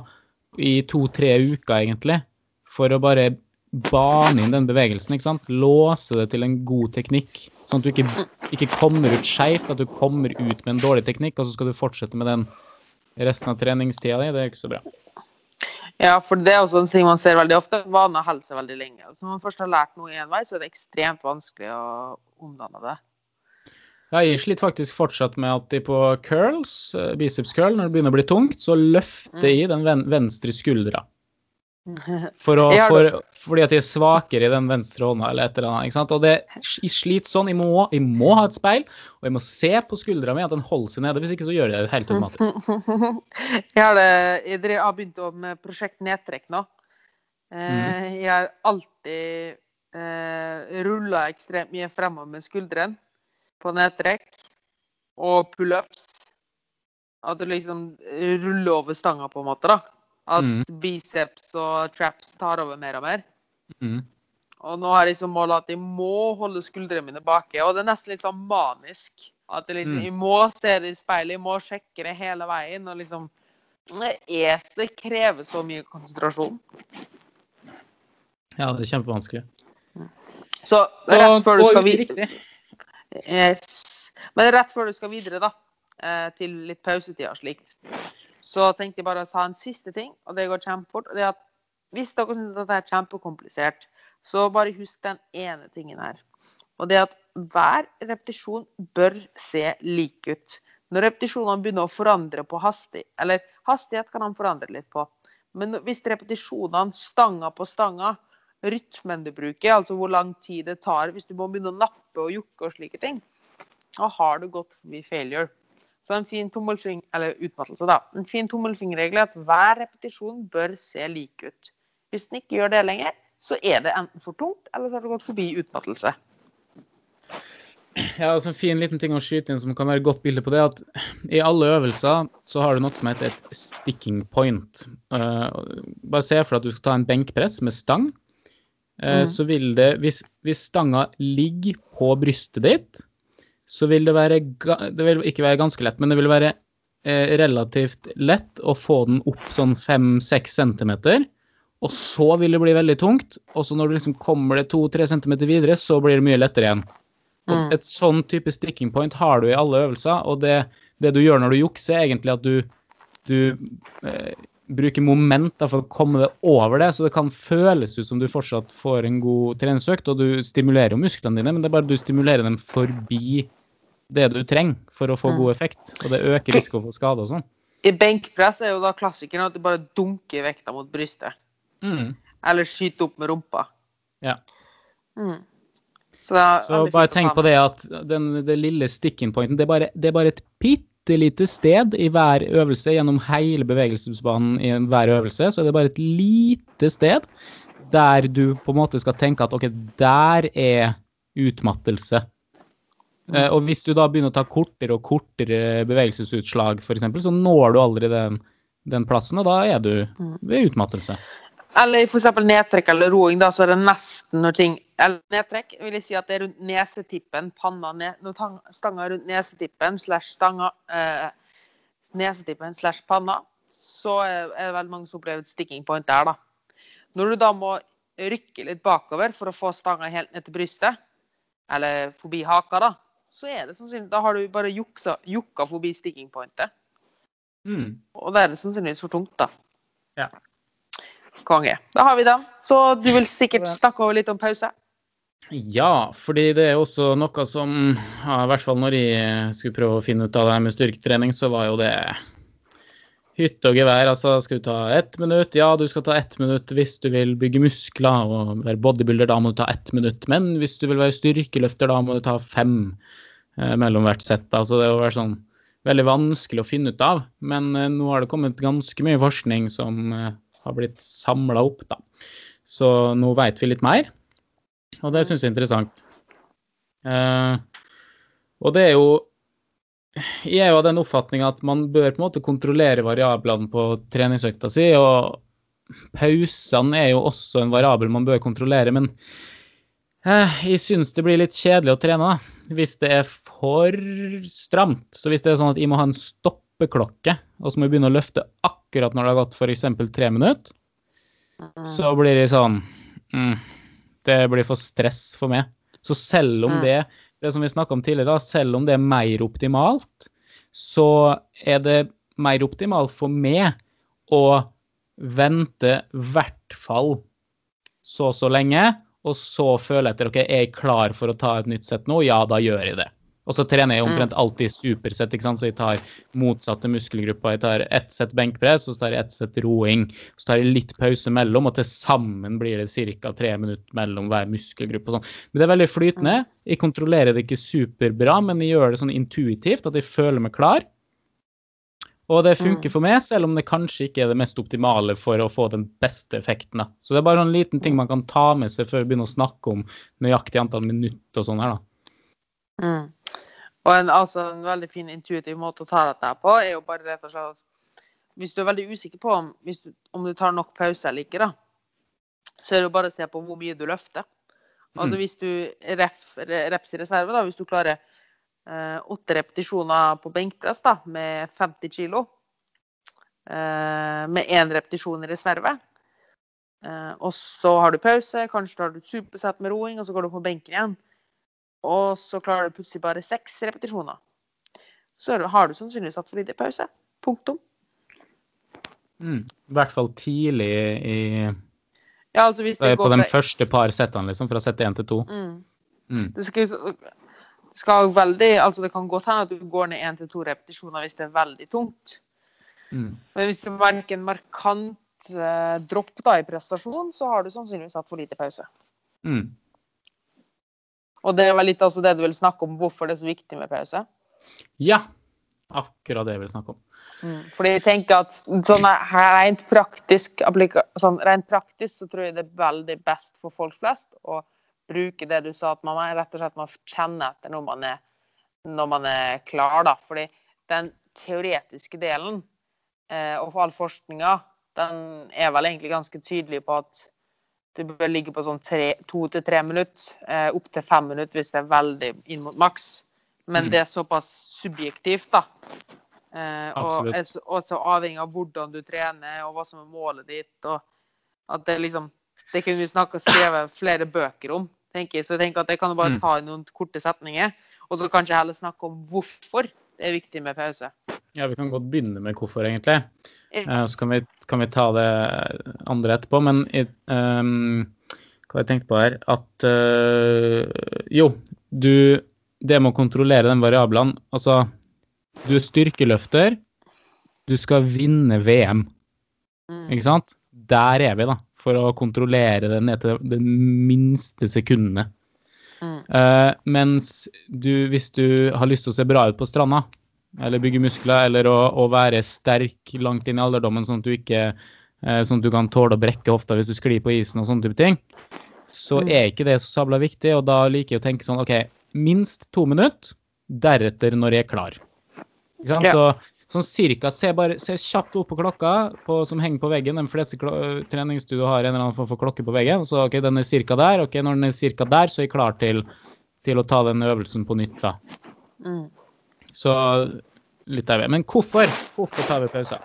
i to-tre uker, egentlig, for å bare bane inn den bevegelsen, ikke sant? Låse det til en god teknikk, sånn at du ikke, ikke kommer ut skeivt, at du kommer ut med en dårlig teknikk, og så skal du fortsette med den resten av treningstida di. Det er ikke så bra. Ja, for det er også en ting man ser veldig ofte. Vaner holder seg veldig lenge. Altså, når man først har lært noe én vei, så er det ekstremt vanskelig å omdanne det. Ja, jeg sliter faktisk fortsatt med at de på curls, eh, biceps curl, når det begynner å bli tungt, så løfter Mm. jeg den venstre skuldra. For å, for, fordi at jeg er svakere i den venstre hånda, eller et eller annet. ikke sant? Og det, sliter sånn. Jeg må, jeg må ha et speil, og jeg må se på skuldra mi at den holder seg nede. Hvis ikke så gjør jeg det helt automatisk. Jeg har, det, jeg har begynt med prosjekt nedtrekk nå. Eh, Jeg har alltid eh, rulla ekstremt mye fremover med skuldrene på nedtrekk og pullups. At du liksom ruller over stanga, på en måte. da. At Mm. biceps og traps tar over mer og mer. Mm. Og nå har jeg som målet at jeg må holde skuldrene mine baki. Og det er nesten litt sånn manisk. At jeg liksom, Mm. jeg må se det i speilet, jeg må sjekke det hele veien. Og liksom er, det krever så mye konsentrasjon. Ja, det er kjempevanskelig. Så rett før du skal videre yes. Men rett før du skal videre, da, eh, til litt pausetid og slikt, så tenkte jeg bare å sa en siste ting, og det går kjempefort. og det er at Hvis dere syns dette er kjempekomplisert, så bare husk den ene tingen her. Og det er at hver repetisjon bør se lik ut. Når repetisjonene begynner å forandre på hastighet Eller hastighet kan han forandre litt på. Men hvis repetisjonene stanga på stanga, rytmen du bruker, altså hvor lang tid det tar hvis du må begynne å nappe og jukke og slike ting, da har du gått forbi failure. Så en fin tommelfing, eller utmattelse, da. En fin tommelfingerregel er at hver repetisjon bør se lik ut. Hvis den ikke gjør det lenger, så er det enten for tungt, eller så har du gått forbi utmattelse. Ja, altså En fin liten ting å skyte inn som kan være et godt bilde på det, at i alle øvelser så har du noe som heter et sticking point. Eh, bare se for deg at du skal ta en benkpress med stang. Eh, Mm. Så vil det, hvis, hvis stanga ligger på brystet ditt, så vil det være Det vil ikke være ganske lett, men det vil være eh, relativt lett å få den opp sånn 5-6 centimeter. Og så vil det bli veldig tungt. Og så når du liksom kommer det 2-3 centimeter videre, så blir det mye lettere igjen. Og Mm. Et sånn type sticking point har du i alle øvelser, og det, det du gjør når du jukser, er egentlig at du, du eh, bruker moment for å komme deg over det, så det kan føles ut som du fortsatt får en god treningsøkt, og du stimulerer jo musklene dine, men det er bare du stimulerer dem forbi det du trenger for å få Mm. god effekt, og det øker risiko for skade og sånn. I benkpress er jo da klassikeren at du bare dunker vekta mot brystet. Mm. Eller skyter opp med rumpa. Ja. Mm. Så, Så bare tenk på det at den, det lille sticking pointen, det er bare, det er bare et bitte lite sted i hver øvelse gjennom hele bevegelsesbanen i hver øvelse, så er det bare et lite sted der du på en måte skal tenke at ok, der er utmattelse. Eh, og hvis du da begynner å ta kortere og kortere bevegelsesutslag, f.eks., så når du aldri den, den plassen, og da er du ved utmattelse. Eller eksempel nedtrekk eller roing, da, så er det nesten når ting Eller nedtrekk vil jeg si at det er rundt nesetippen, panna ned Når tang- stanga er rundt nesetippen slash stanga eh, Nesetippen slash panna, så er det veldig mange som opplever et sticking point der, da. Når du da må rykke litt bakover for å få stanga helt ned til brystet, eller forbi haka, da, så er det sannsynlig Da har du bare juksa, jukka forbi sticking pointet. Mm. Og da er det sannsynligvis for tungt, da. Ja. Konge. Da har vi den. Så du vil sikkert snakke over litt om pause? Ja, fordi det er også noe som ja, I hvert fall når jeg skulle prøve å finne ut av det her med styrketrening, så var jo det hytte og gevær. Altså, skal du ta ett minutt? Ja, du skal ta ett minutt hvis du vil bygge muskler og være bodybuilder. Da må du ta ett minutt. Men hvis du vil være styrkeløfter, da må du ta fem eh, mellom hvert sett. Altså, det har vært sånn veldig vanskelig å finne ut av. Men eh, nå har det kommet ganske mye forskning som eh, har blitt samla opp, da. Så nå veit vi litt mer. Og det syns jeg er interessant. Eh, og det er jo Jeg er jo av den oppfatning at man bør på en måte kontrollere variablene på treningsøkta si, og pausene er jo også en variabel man bør kontrollere, men eh, jeg syns det blir litt kjedelig å trene da, hvis det er for stramt. Så hvis det er sånn at jeg må ha en stoppeklokke, og så må jeg begynne å løfte akkurat når det har gått f.eks. tre minutter, så blir det sånn mm, Det blir for stress for meg. Så selv om Mm. det, det som vi snakka om tidligere, da, selv om det er mer optimalt, så er det mer optimalt for meg å vente i hvert fall så så lenge, og så føle etter ok, er jeg klar for å ta et nytt sett nå? Ja, da gjør jeg det. Og så trener jeg omtrent alltid supersett, ikke sant? så jeg tar motsatte muskelgrupper. Jeg tar ett sett benkpress, og så tar jeg ett sett roing. Så tar jeg litt pause mellom, og til sammen blir det ca. tre minutter mellom hver muskelgruppe. og sånn. Men det er veldig flytende. Jeg kontrollerer det ikke superbra, men jeg gjør det sånn intuitivt at jeg føler meg klar. Og det funker for meg, selv om det kanskje ikke er det mest optimale for å få den beste effekten. da. Så det er bare en liten ting man kan ta med seg før vi begynner å snakke om nøyaktig antall minutter og sånn her, da. Mm. Og en, altså, en veldig fin intuitiv måte å ta dette på, er jo bare rett og slett at hvis du er veldig usikker på om, du, om du tar nok pause eller ikke, da, så er det jo bare å se på hvor mye du løfter. Altså Mm. hvis du ref, reps i reserve, da, hvis du klarer eh, åtte repetisjoner på benkpress da, med 50 kilo, eh, med én repetisjon i reserve, Eh, og så har du pause, kanskje tar du et supersett med roing, og så går du på benken igjen. Og så klarer du plutselig bare seks repetisjoner. Så har du sannsynligvis hatt for lite pause. Punktum. Mm. I hvert fall tidlig i Ja, altså hvis det På de første par settene, liksom, fra sett én til to. Mm. Mm. Det skal, skal veldig Altså, det kan godt hende at du går ned én til to repetisjoner hvis det er veldig tungt. Mm. Men hvis du merker en markant eh, dropp da i prestasjon, så har du sannsynligvis hatt for lite pause. Mm. Og det var litt også det du ville snakke om, hvorfor det er så viktig med pause. Ja. Akkurat det jeg vil snakke om. Mm. Fordi jeg tenker at sånn rent praktisk, sånn, rent praktisk så tror jeg det er veldig best for folk flest å bruke det du sa, at man rett og slett må kjenne etter når man er, når man er klar. da. Fordi den teoretiske delen eh, og for all forskninga, den er vel egentlig ganske tydelig på at du bør ligge på sånn tre- to til tre minutter, eh, opp til fem minutter hvis det er veldig inn mot maks. Men Mm. det er såpass subjektivt, da. Eh, og så- også avhengig av hvordan du trener, og hva som er målet ditt. og at det liksom Det kunne vi snakka og skrevet flere bøker om, tenker jeg. Så jeg tenker at jeg kan bare Mm. ta i noen korte setninger, og så kanskje heller snakke om hvorfor det er viktig med pause. Ja, vi kan godt begynne med hvorfor, egentlig. Ja. Eh, så kan vi, kan vi ta det andre etterpå. Men ehm, hva jeg tenkt på her, at uh, Jo, du Det med å kontrollere den variabelen Altså, du er styrkeløfter. Du skal vinne VM, Mm. ikke sant? Der er vi, da. For å kontrollere det ned til det minste sekundene. Mm. Eh, mens du, hvis du har lyst til å se bra ut på stranda, eller bygge muskler, eller å, å være sterk langt inn i alderdommen, sånn at du ikke eh, sånn at du kan tåle å brekke hofta hvis du sklir på isen og sånne type ting, så Mm. er ikke det så sabla viktig. Og da liker jeg å tenke sånn OK, minst to minutter, deretter når jeg er klar. Ikke sant? Ja. Så sånn cirka, se, bare, se kjapt opp på klokka på, som henger på veggen. De fleste klo- treningsstudio har en eller annen form for klokke på veggen. Så OK, den er cirka der. OK, når den er cirka der, så er jeg klar til, til å ta den øvelsen på nytt, da. Mm. Så litt der. Men hvorfor? Hvorfor tar vi pauser?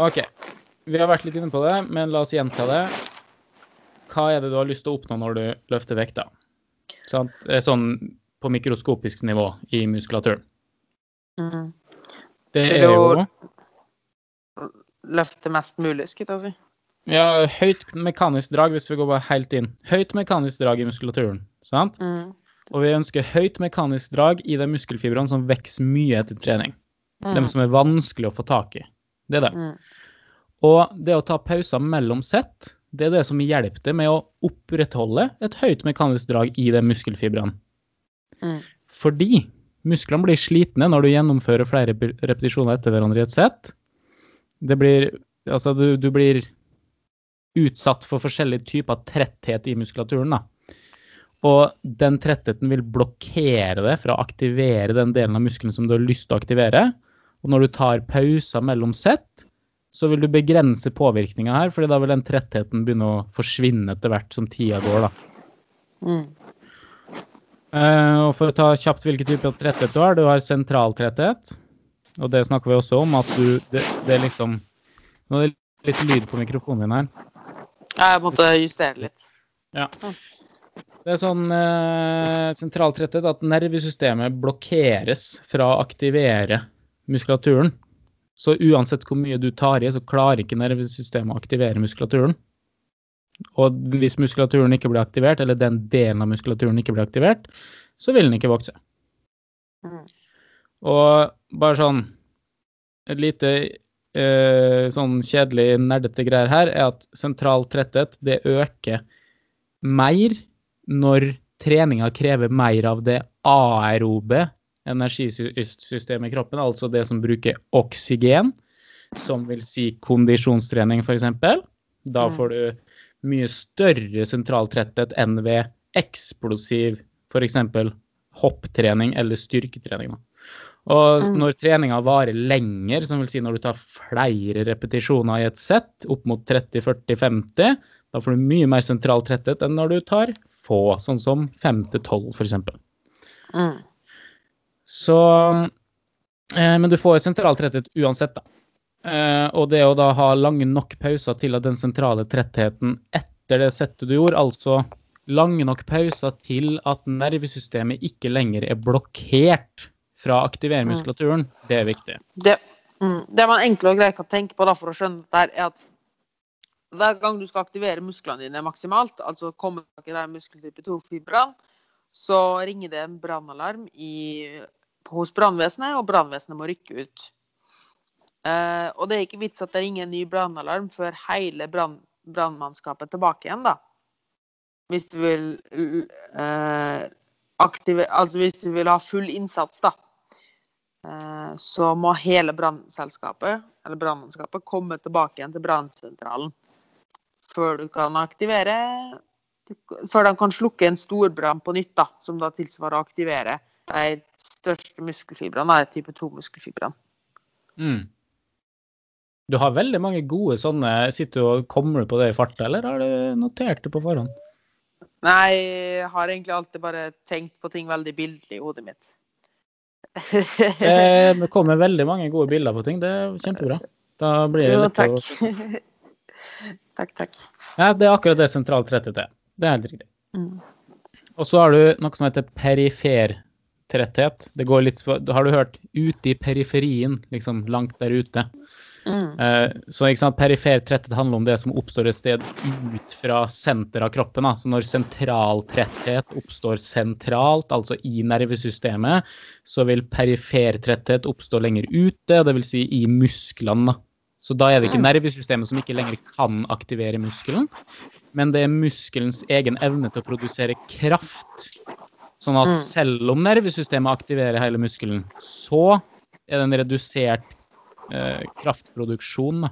OK. Vi har vært litt inne på det, men la oss gjenta det. Hva er det du har lyst til å oppnå når du løfter vekta? Det er Sånn på mikroskopisk nivå i muskulaturen. Mm. Det er jo Løfte mest mulig, skulle jeg si. ja, høyt mekanisk drag, hvis vi går bare helt inn. Høyt mekanisk drag i muskulaturen. Sant? Mm. Og vi ønsker høyt mekanisk drag i de muskelfibrene som vokser mye etter trening. Mm. De som er vanskelig å få tak i. Det er det. Mm. Og det å ta pauser mellom sett, det er det som hjelper deg med å opprettholde et høyt mekanisk drag i de muskelfibrene. Mm. Fordi musklene blir slitne når du gjennomfører flere repetisjoner etter hverandre i et sett. Det blir Altså, du, du blir utsatt for forskjellige typer tretthet i muskulaturen, da. Og den trettheten vil blokkere det fra å aktivere den delen av muskelen som du har lyst til å aktivere. Og når du tar pauser mellom sett, så vil du begrense påvirkninga her, fordi da vil den trettheten begynne å forsvinne etter hvert som tida går, da. Mm. Uh, og for å ta kjapt hvilken type tretthet du har, du har sentral tretthet. Og det snakker vi også om, at du Det, det er liksom Nå er det litt lyd på mikrofonen din her. Jeg måtte justere litt. Ja. Det er sånn eh, sentraltretthet at nervesystemet blokkeres fra å aktivere muskulaturen. Så uansett hvor mye du tar i, så klarer ikke nervesystemet å aktivere muskulaturen. Og hvis muskulaturen ikke blir aktivert, eller den delen av muskulaturen ikke blir aktivert, så vil den ikke vokse. Mm. Og bare sånn Et lite eh, sånn kjedelig, nerdete greier her er at sentral tretthet, det øker mer når treninga krever mer av det aerobe energisystemet i kroppen, altså det som bruker oksygen, som vil si kondisjonstrening, f.eks. Da får du mye større sentraltretthet enn ved eksplosiv, f.eks. hopptrening eller styrketrening. Og Mm. når treninga varer lenger, som vil si når du tar flere repetisjoner i et sett, opp mot 30-40-50, da får du mye mer sentral tretthet enn når du tar få, sånn som 5-12 f.eks. Mm. Så eh, Men du får sentralt tretthet uansett, da. Eh, og det å da ha lange nok pauser til at den sentrale trettheten etter det settet du gjorde, altså lange nok pauser til at nervesystemet ikke lenger er blokkert fra å aktivere Mm. muskulaturen, det er viktig. Det, mm, det man enkelt og greit kan tenke på da for å skjønne dette, er at hver gang du skal aktivere musklene dine maksimalt, altså komme tak i de muskeltype 2-fibrene, så ringer det en brannalarm hos brannvesenet, og brannvesenet må rykke ut. Eh, og det er ikke vits at det ringer en ny brannalarm før hele brannmannskapet er tilbake igjen, da. Hvis du vil eh, aktive, Altså hvis du vil ha full innsats, da. Eh, så må hele brannselskapet, eller brannmannskapet, komme tilbake igjen til brannsentralen. Før du kan aktivere Før de kan slukke en storbrann på nytt, da, som da tilsvarer å aktivere de største muskelfibrene, de type 2-muskelfibrene. Mm. Du har veldig mange gode sånne Sitter du og kommer du på det i farta, eller har du notert det på forhånd? Nei, jeg har egentlig alltid bare tenkt på ting veldig bildelig i hodet mitt. Eh, Det kommer veldig mange gode bilder på ting. Det er kjempebra. Da blir det lettere å takk. takk. Ja, det er akkurat det sentralt tretthet er. Det er helt riktig. Mm. Og så har du noe som heter perifer tretthet. Det går litt Har du hørt 'ute i periferien', liksom langt der ute? Mm. Eh, Så ikke sant, perifer tretthet handler om det som oppstår et sted ut fra senter av kroppen. Da. Så når sentral tretthet oppstår sentralt, altså i nervesystemet, så vil perifer tretthet oppstå lenger ute, dvs. Si i musklene. da. Så da er det ikke Mm. nervesystemet som ikke lenger kan aktivere muskelen, men det er muskelens egen evne til å produsere kraft. Sånn at Mm. selv om nervesystemet aktiverer hele muskelen, så er det en redusert eh, kraftproduksjon.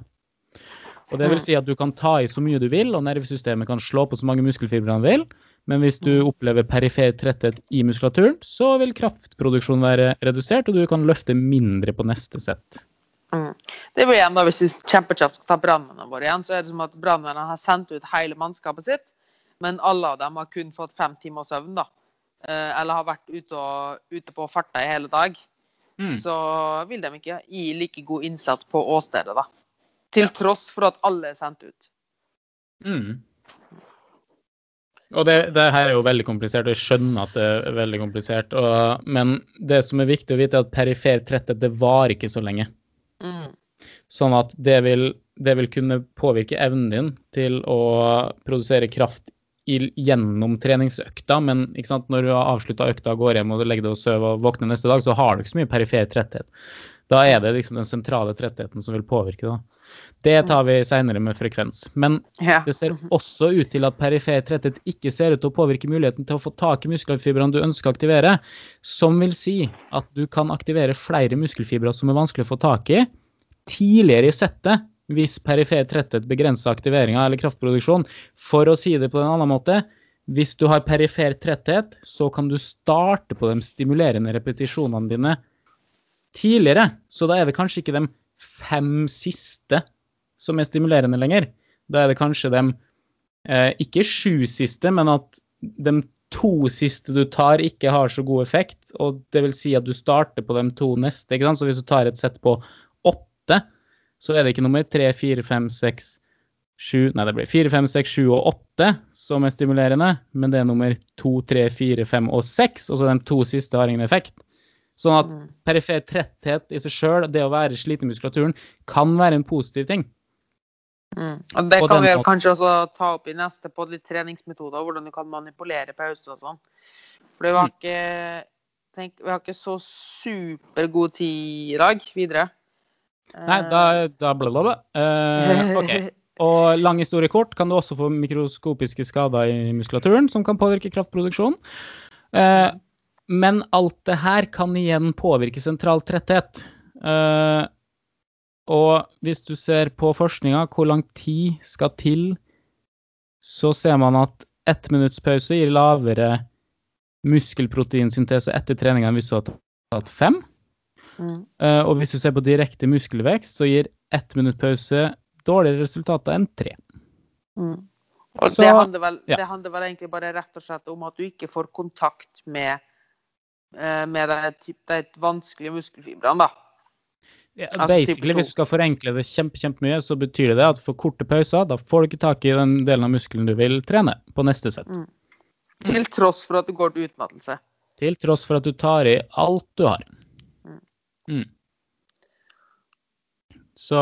Og det vil Mm. si at du kan ta i så mye du vil, og nervesystemet kan slå på så mange muskelfibre han vil, men hvis du opplever perifer tretthet i muskulaturen, så vil kraftproduksjonen være redusert, og du kan løfte mindre på neste sett. Mm. Det blir igjen da, Hvis vi kjempekjapt skal ta brannmennene våre igjen, så er det som at brannmennene har sendt ut hele mannskapet sitt, men alle av dem har kun fått fem timers søvn. da. Eh, Eller har vært ute, og, ute på farta i hele dag. Mm. Så vil de ikke gi like god innsats på åstedet, da. Til tross for at alle er sendt ut. Mm. Og det, det her er jo veldig komplisert, og jeg skjønner at det er veldig komplisert. Og, men det som er viktig å vite, er at perifer tretthet det varer ikke så lenge. Sånn at det vil, det vil kunne påvirke evnen din til å produsere kraft i, gjennom treningsøkta, men når du har avslutta økta, går hjem og legger deg og sover og våkner neste dag, så har du ikke så mye perifer tretthet. Da er det liksom den sentrale trettheten som vil påvirke. Da. Det tar vi seinere med frekvens. Men Ja. det ser også ut til at perifer tretthet ikke ser ut til å påvirke muligheten til å få tak i muskelfibrene du ønsker å aktivere, som vil si at du kan aktivere flere muskelfibre som er vanskelig å få tak i, tidligere i settet hvis perifer tretthet begrenser aktiveringa eller kraftproduksjon. For å si det på en annen måte, hvis du har perifer tretthet, så kan du starte på de stimulerende repetisjonene dine tidligere. Så da er det kanskje ikke de fem siste som er stimulerende lenger. Da er det kanskje de eh, ikke sju siste, men at de to siste du tar, ikke har så god effekt. Og det vil si at du starter på de to neste. ikke sant? Så hvis du tar et sett på åtte, så er det ikke nummer tre, fire, fem, seks, sju Nei, det blir fire, fem, seks, sju og åtte som er stimulerende, men det er nummer to, tre, fire, fem og seks. Og så de to siste har ingen effekt. Sånn at Mm. perifer tretthet i seg sjøl, det å være sliten i muskulaturen, kan være en positiv ting. Mm. Og det kan vi måten. kanskje også ta opp i neste på litt treningsmetoder, hvordan du kan manipulere pauser og sånn. For vi har Mm. ikke tenk, Vi har ikke så supergod tid i dag videre. Nei, da, da ble det bla. Uh, ok. Og lang historie kort kan du også få mikroskopiske skader i muskulaturen som kan påvirke kraftproduksjon. Eh, men alt det her kan igjen påvirke sentral tretthet. Uh, og hvis du ser på forskninga, hvor lang tid skal til, så ser man at ett minutts pause gir lavere muskelproteinsyntese etter treninga enn hvis du hadde tatt fem. Mm. Uh, og hvis du ser på direkte muskelvekst, så gir ett minutt pause dårligere resultater enn tre. Mm. Og Så- det, handler vel, ja. det handler vel egentlig bare rett og slett om at du ikke får kontakt med, med de, typ- de vanskelige muskelfibrene, da. Ja, Altså basically, hvis du skal forenkle det kjempe, kjempemye, så betyr det det at for korte pauser, da får du ikke tak i den delen av muskelen du vil trene på neste sett. Mm. Til tross for at det går til utmattelse. Til tross for at du tar i alt du har. Mm. Mm. Så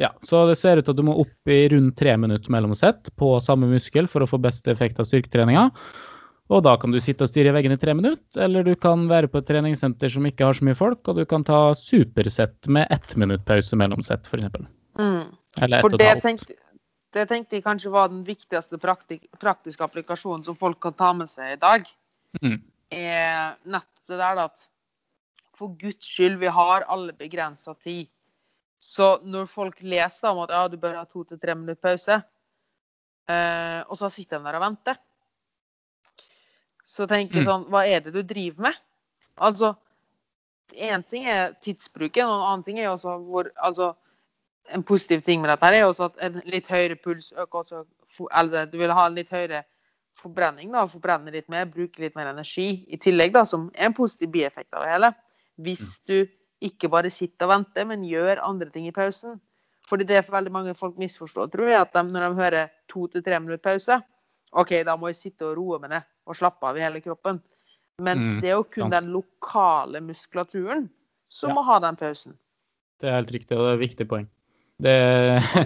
ja, så det ser ut til at du må opp i rundt tre minutter mellom sett på samme muskel for å få best effekt av styrketreninga. Og da kan du sitte og stirre i veggen i tre minutter, eller du kan være på et treningssenter som ikke har så mye folk, og du kan ta supersett med ett minutt pause mellom sett, f.eks. Mm. Eller ett For og et det halvt. tenkte, det tenkte jeg kanskje var den viktigste praktik praktiske applikasjonen som folk kan ta med seg i dag. Mm. Er nettopp det der at for guds skyld, vi har alle begrensa tid. Så når folk leser om at ja, du bør ha to til tre minutter pause, eh, og så sitter de der og venter, så tenker jeg Mm. sånn Hva er det du driver med? Altså, én ting er tidsbruken, og en annen ting er også hvor Altså, en positiv ting med dette her er også at en litt høyere puls øker også Eller du vil ha en litt høyere forbrenning, da. Forbrenne litt mer, bruke litt mer energi i tillegg, da, som er en positiv bieffekt av det hele. Hvis du ikke bare sitter og venter, men gjør andre ting i pausen. Fordi det er for veldig mange folk misforstår, tror jeg, at de, når de hører to til tre minutter pause OK, da må jeg sitte og roe meg ned og slappe av i hele kroppen. Men Mm, det er jo kun sant. den lokale muskulaturen som Ja. må ha den pausen. Det er helt riktig, og det er et viktig poeng. Det,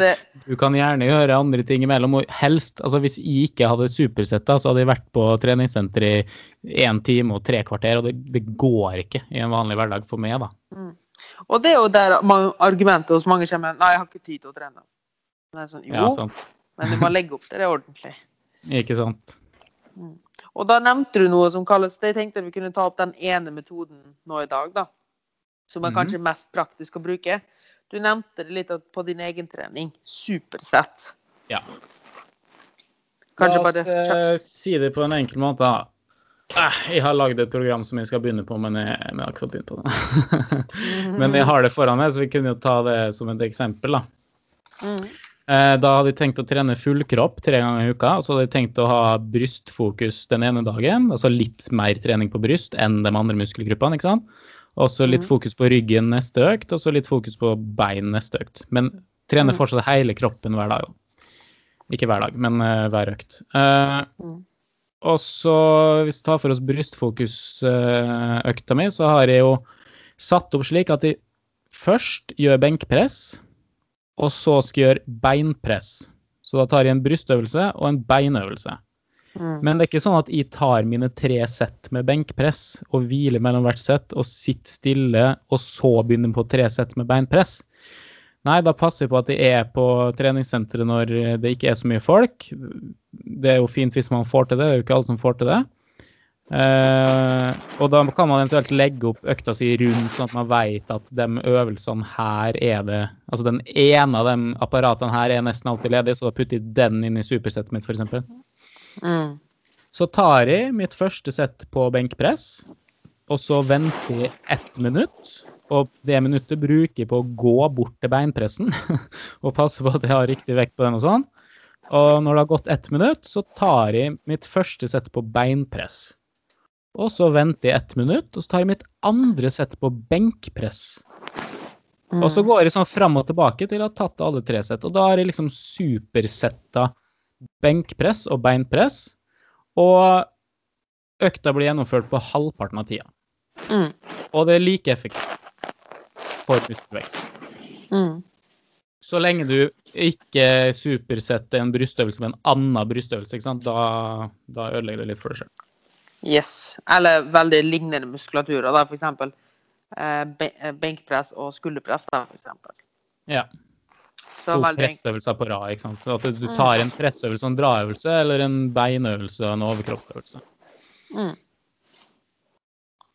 det, du kan gjerne gjøre andre ting imellom, og helst altså Hvis jeg ikke hadde supersetta, så hadde jeg vært på treningssenter i én time og tre kvarter, og det, det går ikke i en vanlig hverdag for meg, da. og det er jo der argumentet hos mange kommer Nei, jeg har ikke tid til å trene. Men det er sånn, jo, Ja, men du må legge opp til det ordentlig. Ikke sant. Og da nevnte du noe som kalles Jeg tenkte vi kunne ta opp den ene metoden nå i dag, da. Som er Mhm. kanskje mest praktisk å bruke. Du nevnte det litt på din egen trening. Supersett. Ja. Kanskje La oss bare eh, si det på en enkel måte, da. Eh, jeg har lagd et program som jeg skal begynne på, men jeg, men jeg har ikke fått begynt på det. men jeg har det foran meg, så vi kunne jo ta det som et eksempel, da. Mm. Eh, Da hadde jeg tenkt å trene full kropp tre ganger i uka. og Så hadde jeg tenkt å ha brystfokus den ene dagen, altså litt mer trening på bryst enn de andre muskelgruppene. ikke sant? Og så litt Mhm. fokus på ryggen neste økt, og så litt fokus på bein neste økt. Men trene Mhm. fortsatt hele kroppen hver dag. Ikke hver dag, men eh, hver økt. Eh, Mhm. og så, hvis vi tar for oss brystfokusøkta mi, så har jeg jo satt opp slik at jeg først gjør benkpress, og så skal jeg gjøre beinpress. Så da tar jeg en brystøvelse og en beinøvelse. Mm. Men det er ikke sånn at jeg tar mine tre sett med benkpress og hviler mellom hvert sett og sitter stille, og så begynner på tre sett med beinpress. Nei, da passer jeg på at jeg er på treningssenteret når det ikke er så mye folk. Det er jo fint hvis man får til det, det er jo ikke alle som får til det. Eh, og da kan man eventuelt legge opp økta si rundt, sånn at man vet at de øvelsene her er det Altså den ene av de apparatene her er nesten alltid ledig, så da putter jeg den inn i supersettet mitt, f.eks. Mm. Så tar jeg mitt første sett på benkpress, og så venter jeg ett minutt. Og det minuttet bruker jeg på å gå bort til beinpressen og passe på at jeg har riktig vekt på den og sånn. Og når det har gått ett minutt, så tar jeg mitt første sett på beinpress. Og så venter jeg ett minutt, og så tar jeg mitt andre sett på benkpress. Og så går jeg sånn fram og tilbake til å ha tatt alle tre sett. Og da har jeg liksom supersetta benkpress og beinpress. Og økta blir gjennomført på halvparten av tida. Mm. Og det er like effektivt for muskelvekst. Mm. Så lenge du ikke supersetter en brystøvelse med en annen brystøvelse? Da, da ødelegger du litt for deg sjøl. Yes. Eller veldig lignende muskulaturer, da, for eksempel eh, eh, benkpress og skulderpress, da, for eksempel. Ja. Så To pressøvelser på rad. ikke sant? Så at du tar en pressøvelse og en draøvelse, eller en beinøvelse og en overkroppsøvelse. Mm.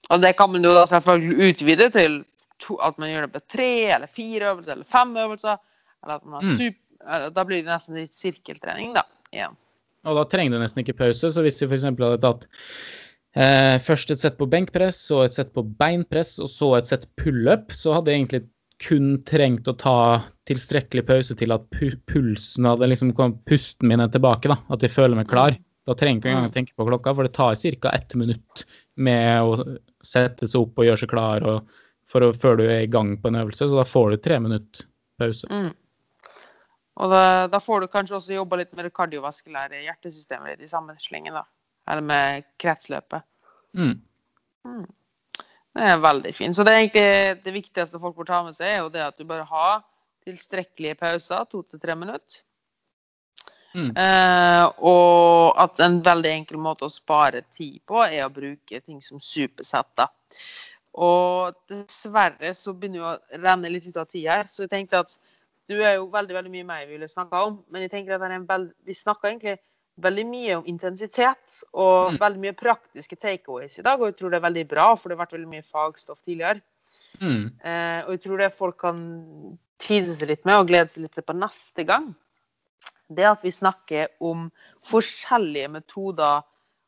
Og det kan man jo da selvfølgelig utvide til to, at man gjør det på tre eller fire øvelser eller fem øvelser. Eller at man har Mm. sup, da blir det nesten litt sirkeltrening, da. igjen. Og da trenger du nesten ikke pause. Så hvis vi f.eks. hadde tatt eh, først et sett på benkpress, så et sett på beinpress, og så et sett pullup, så hadde jeg egentlig kun trengt å ta tilstrekkelig pause til at pu pulsen hadde liksom kommet, pusten min er tilbake, da. At jeg føler meg klar. Da trenger jeg ikke engang å tenke på klokka, for det tar ca. ett minutt med å sette seg opp og gjøre seg klar og å, før du er i gang på en øvelse, så da får du tre minutter pause. Mm. Og da, da får du kanskje også jobba litt med det kardiovaskulære hjertesystemet ditt i samme slengen, da. Eller med kretsløpet. Mm. Det er veldig fint. Så det er egentlig det viktigste folk bør ta med seg, er jo det at du bør ha tilstrekkelige pauser, to til tre minutter. Mm. Eh, og at en veldig enkel måte å spare tid på, er å bruke ting som supersett. da. Og dessverre så begynner vi å renne litt ut av tid her, så jeg tenkte at du er jo veldig veldig mye mer vi ville snakka om, men jeg tenker at en veld... vi snakker egentlig veldig mye om intensitet og Mm. veldig mye praktiske takeaways i dag, og jeg tror det er veldig bra, for det har vært veldig mye fagstoff tidligere. Mm. Eh, og jeg tror det folk kan tease seg litt med og glede seg litt til på neste gang, det er at vi snakker om forskjellige metoder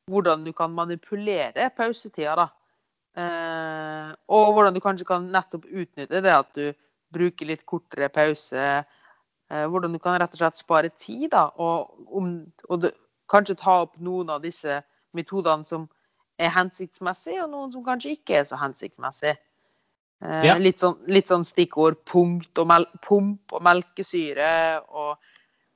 hvordan du kan manipulere pausetida, da. Eh, og hvordan du kanskje kan nettopp utnytte det at du bruker litt kortere pause. Eh, hvordan du kan rett og slett spare tid, da. Og, om, og du, kanskje ta opp noen av disse metodene som er hensiktsmessige, og noen som kanskje ikke er så hensiktsmessige. Eh, Ja. litt, sånn, litt sånn stikkord punkt og mel pump og melkesyre og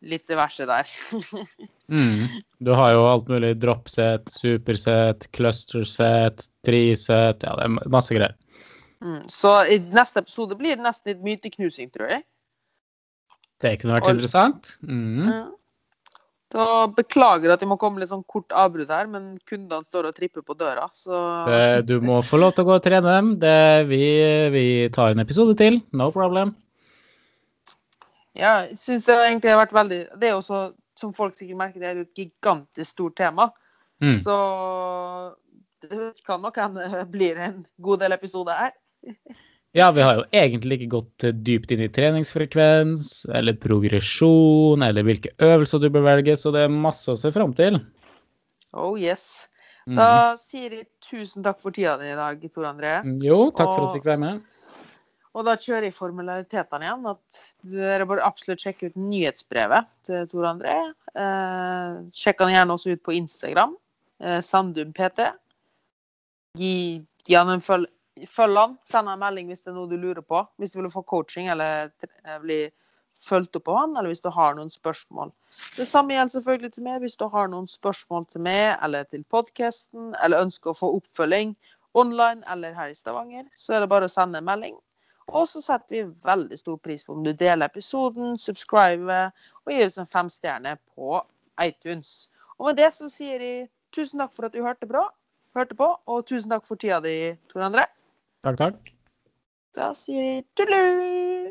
litt diverse der. Mm. Du har jo alt mulig dropset, superset, clusterset, triset, ja, det er masse greier. Mm. Så i neste episode blir det nesten litt myteknusing, tror jeg. Det kunne vært Og- interessant. Mm. Mm. Da beklager at jeg må komme litt sånn kort avbrudd her, men kundene står og tripper på døra, så Det, du må få lov til å gå og trene dem. Det, vi, vi tar en episode til, no problem. Ja, jeg syns det egentlig har vært veldig Det er jo så, som folk sikkert merker, det er jo et gigantisk stort tema. Mm. Så det kan nok hende blir en god del episoder her. Ja, vi har jo egentlig ikke gått dypt inn i treningsfrekvens, eller progresjon, eller hvilke øvelser du bør velge, så det er masse å se fram til. Oh yes. Mm. Da sier jeg tusen takk for tida di i dag, Tor André. Jo, takk for at Og- du fikk være med. Og da kjører jeg formalitetene igjen. At dere bør absolutt sjekke ut nyhetsbrevet til Tor André. Eh, sjekk han gjerne også ut på Instagram. Eh, Sandum PT. Gi, gi han en følg, følg han. Send en melding hvis det er noe du lurer på. Hvis du vil få coaching eller eh, bli fulgt opp av han, eller hvis du har noen spørsmål. Det samme gjelder selvfølgelig til meg. Hvis du har noen spørsmål til meg eller til podkasten, eller ønsker å få oppfølging online eller her i Stavanger, så er det bare å sende en melding. Og så setter vi veldig stor pris på om du deler episoden, subscriber og gir oss en femstjerne på iTunes. Og med det så sier jeg tusen takk for at du hørte, bra, hørte på, og tusen takk for tida di, Tor André. Takk, takk. Da sier jeg tudelu!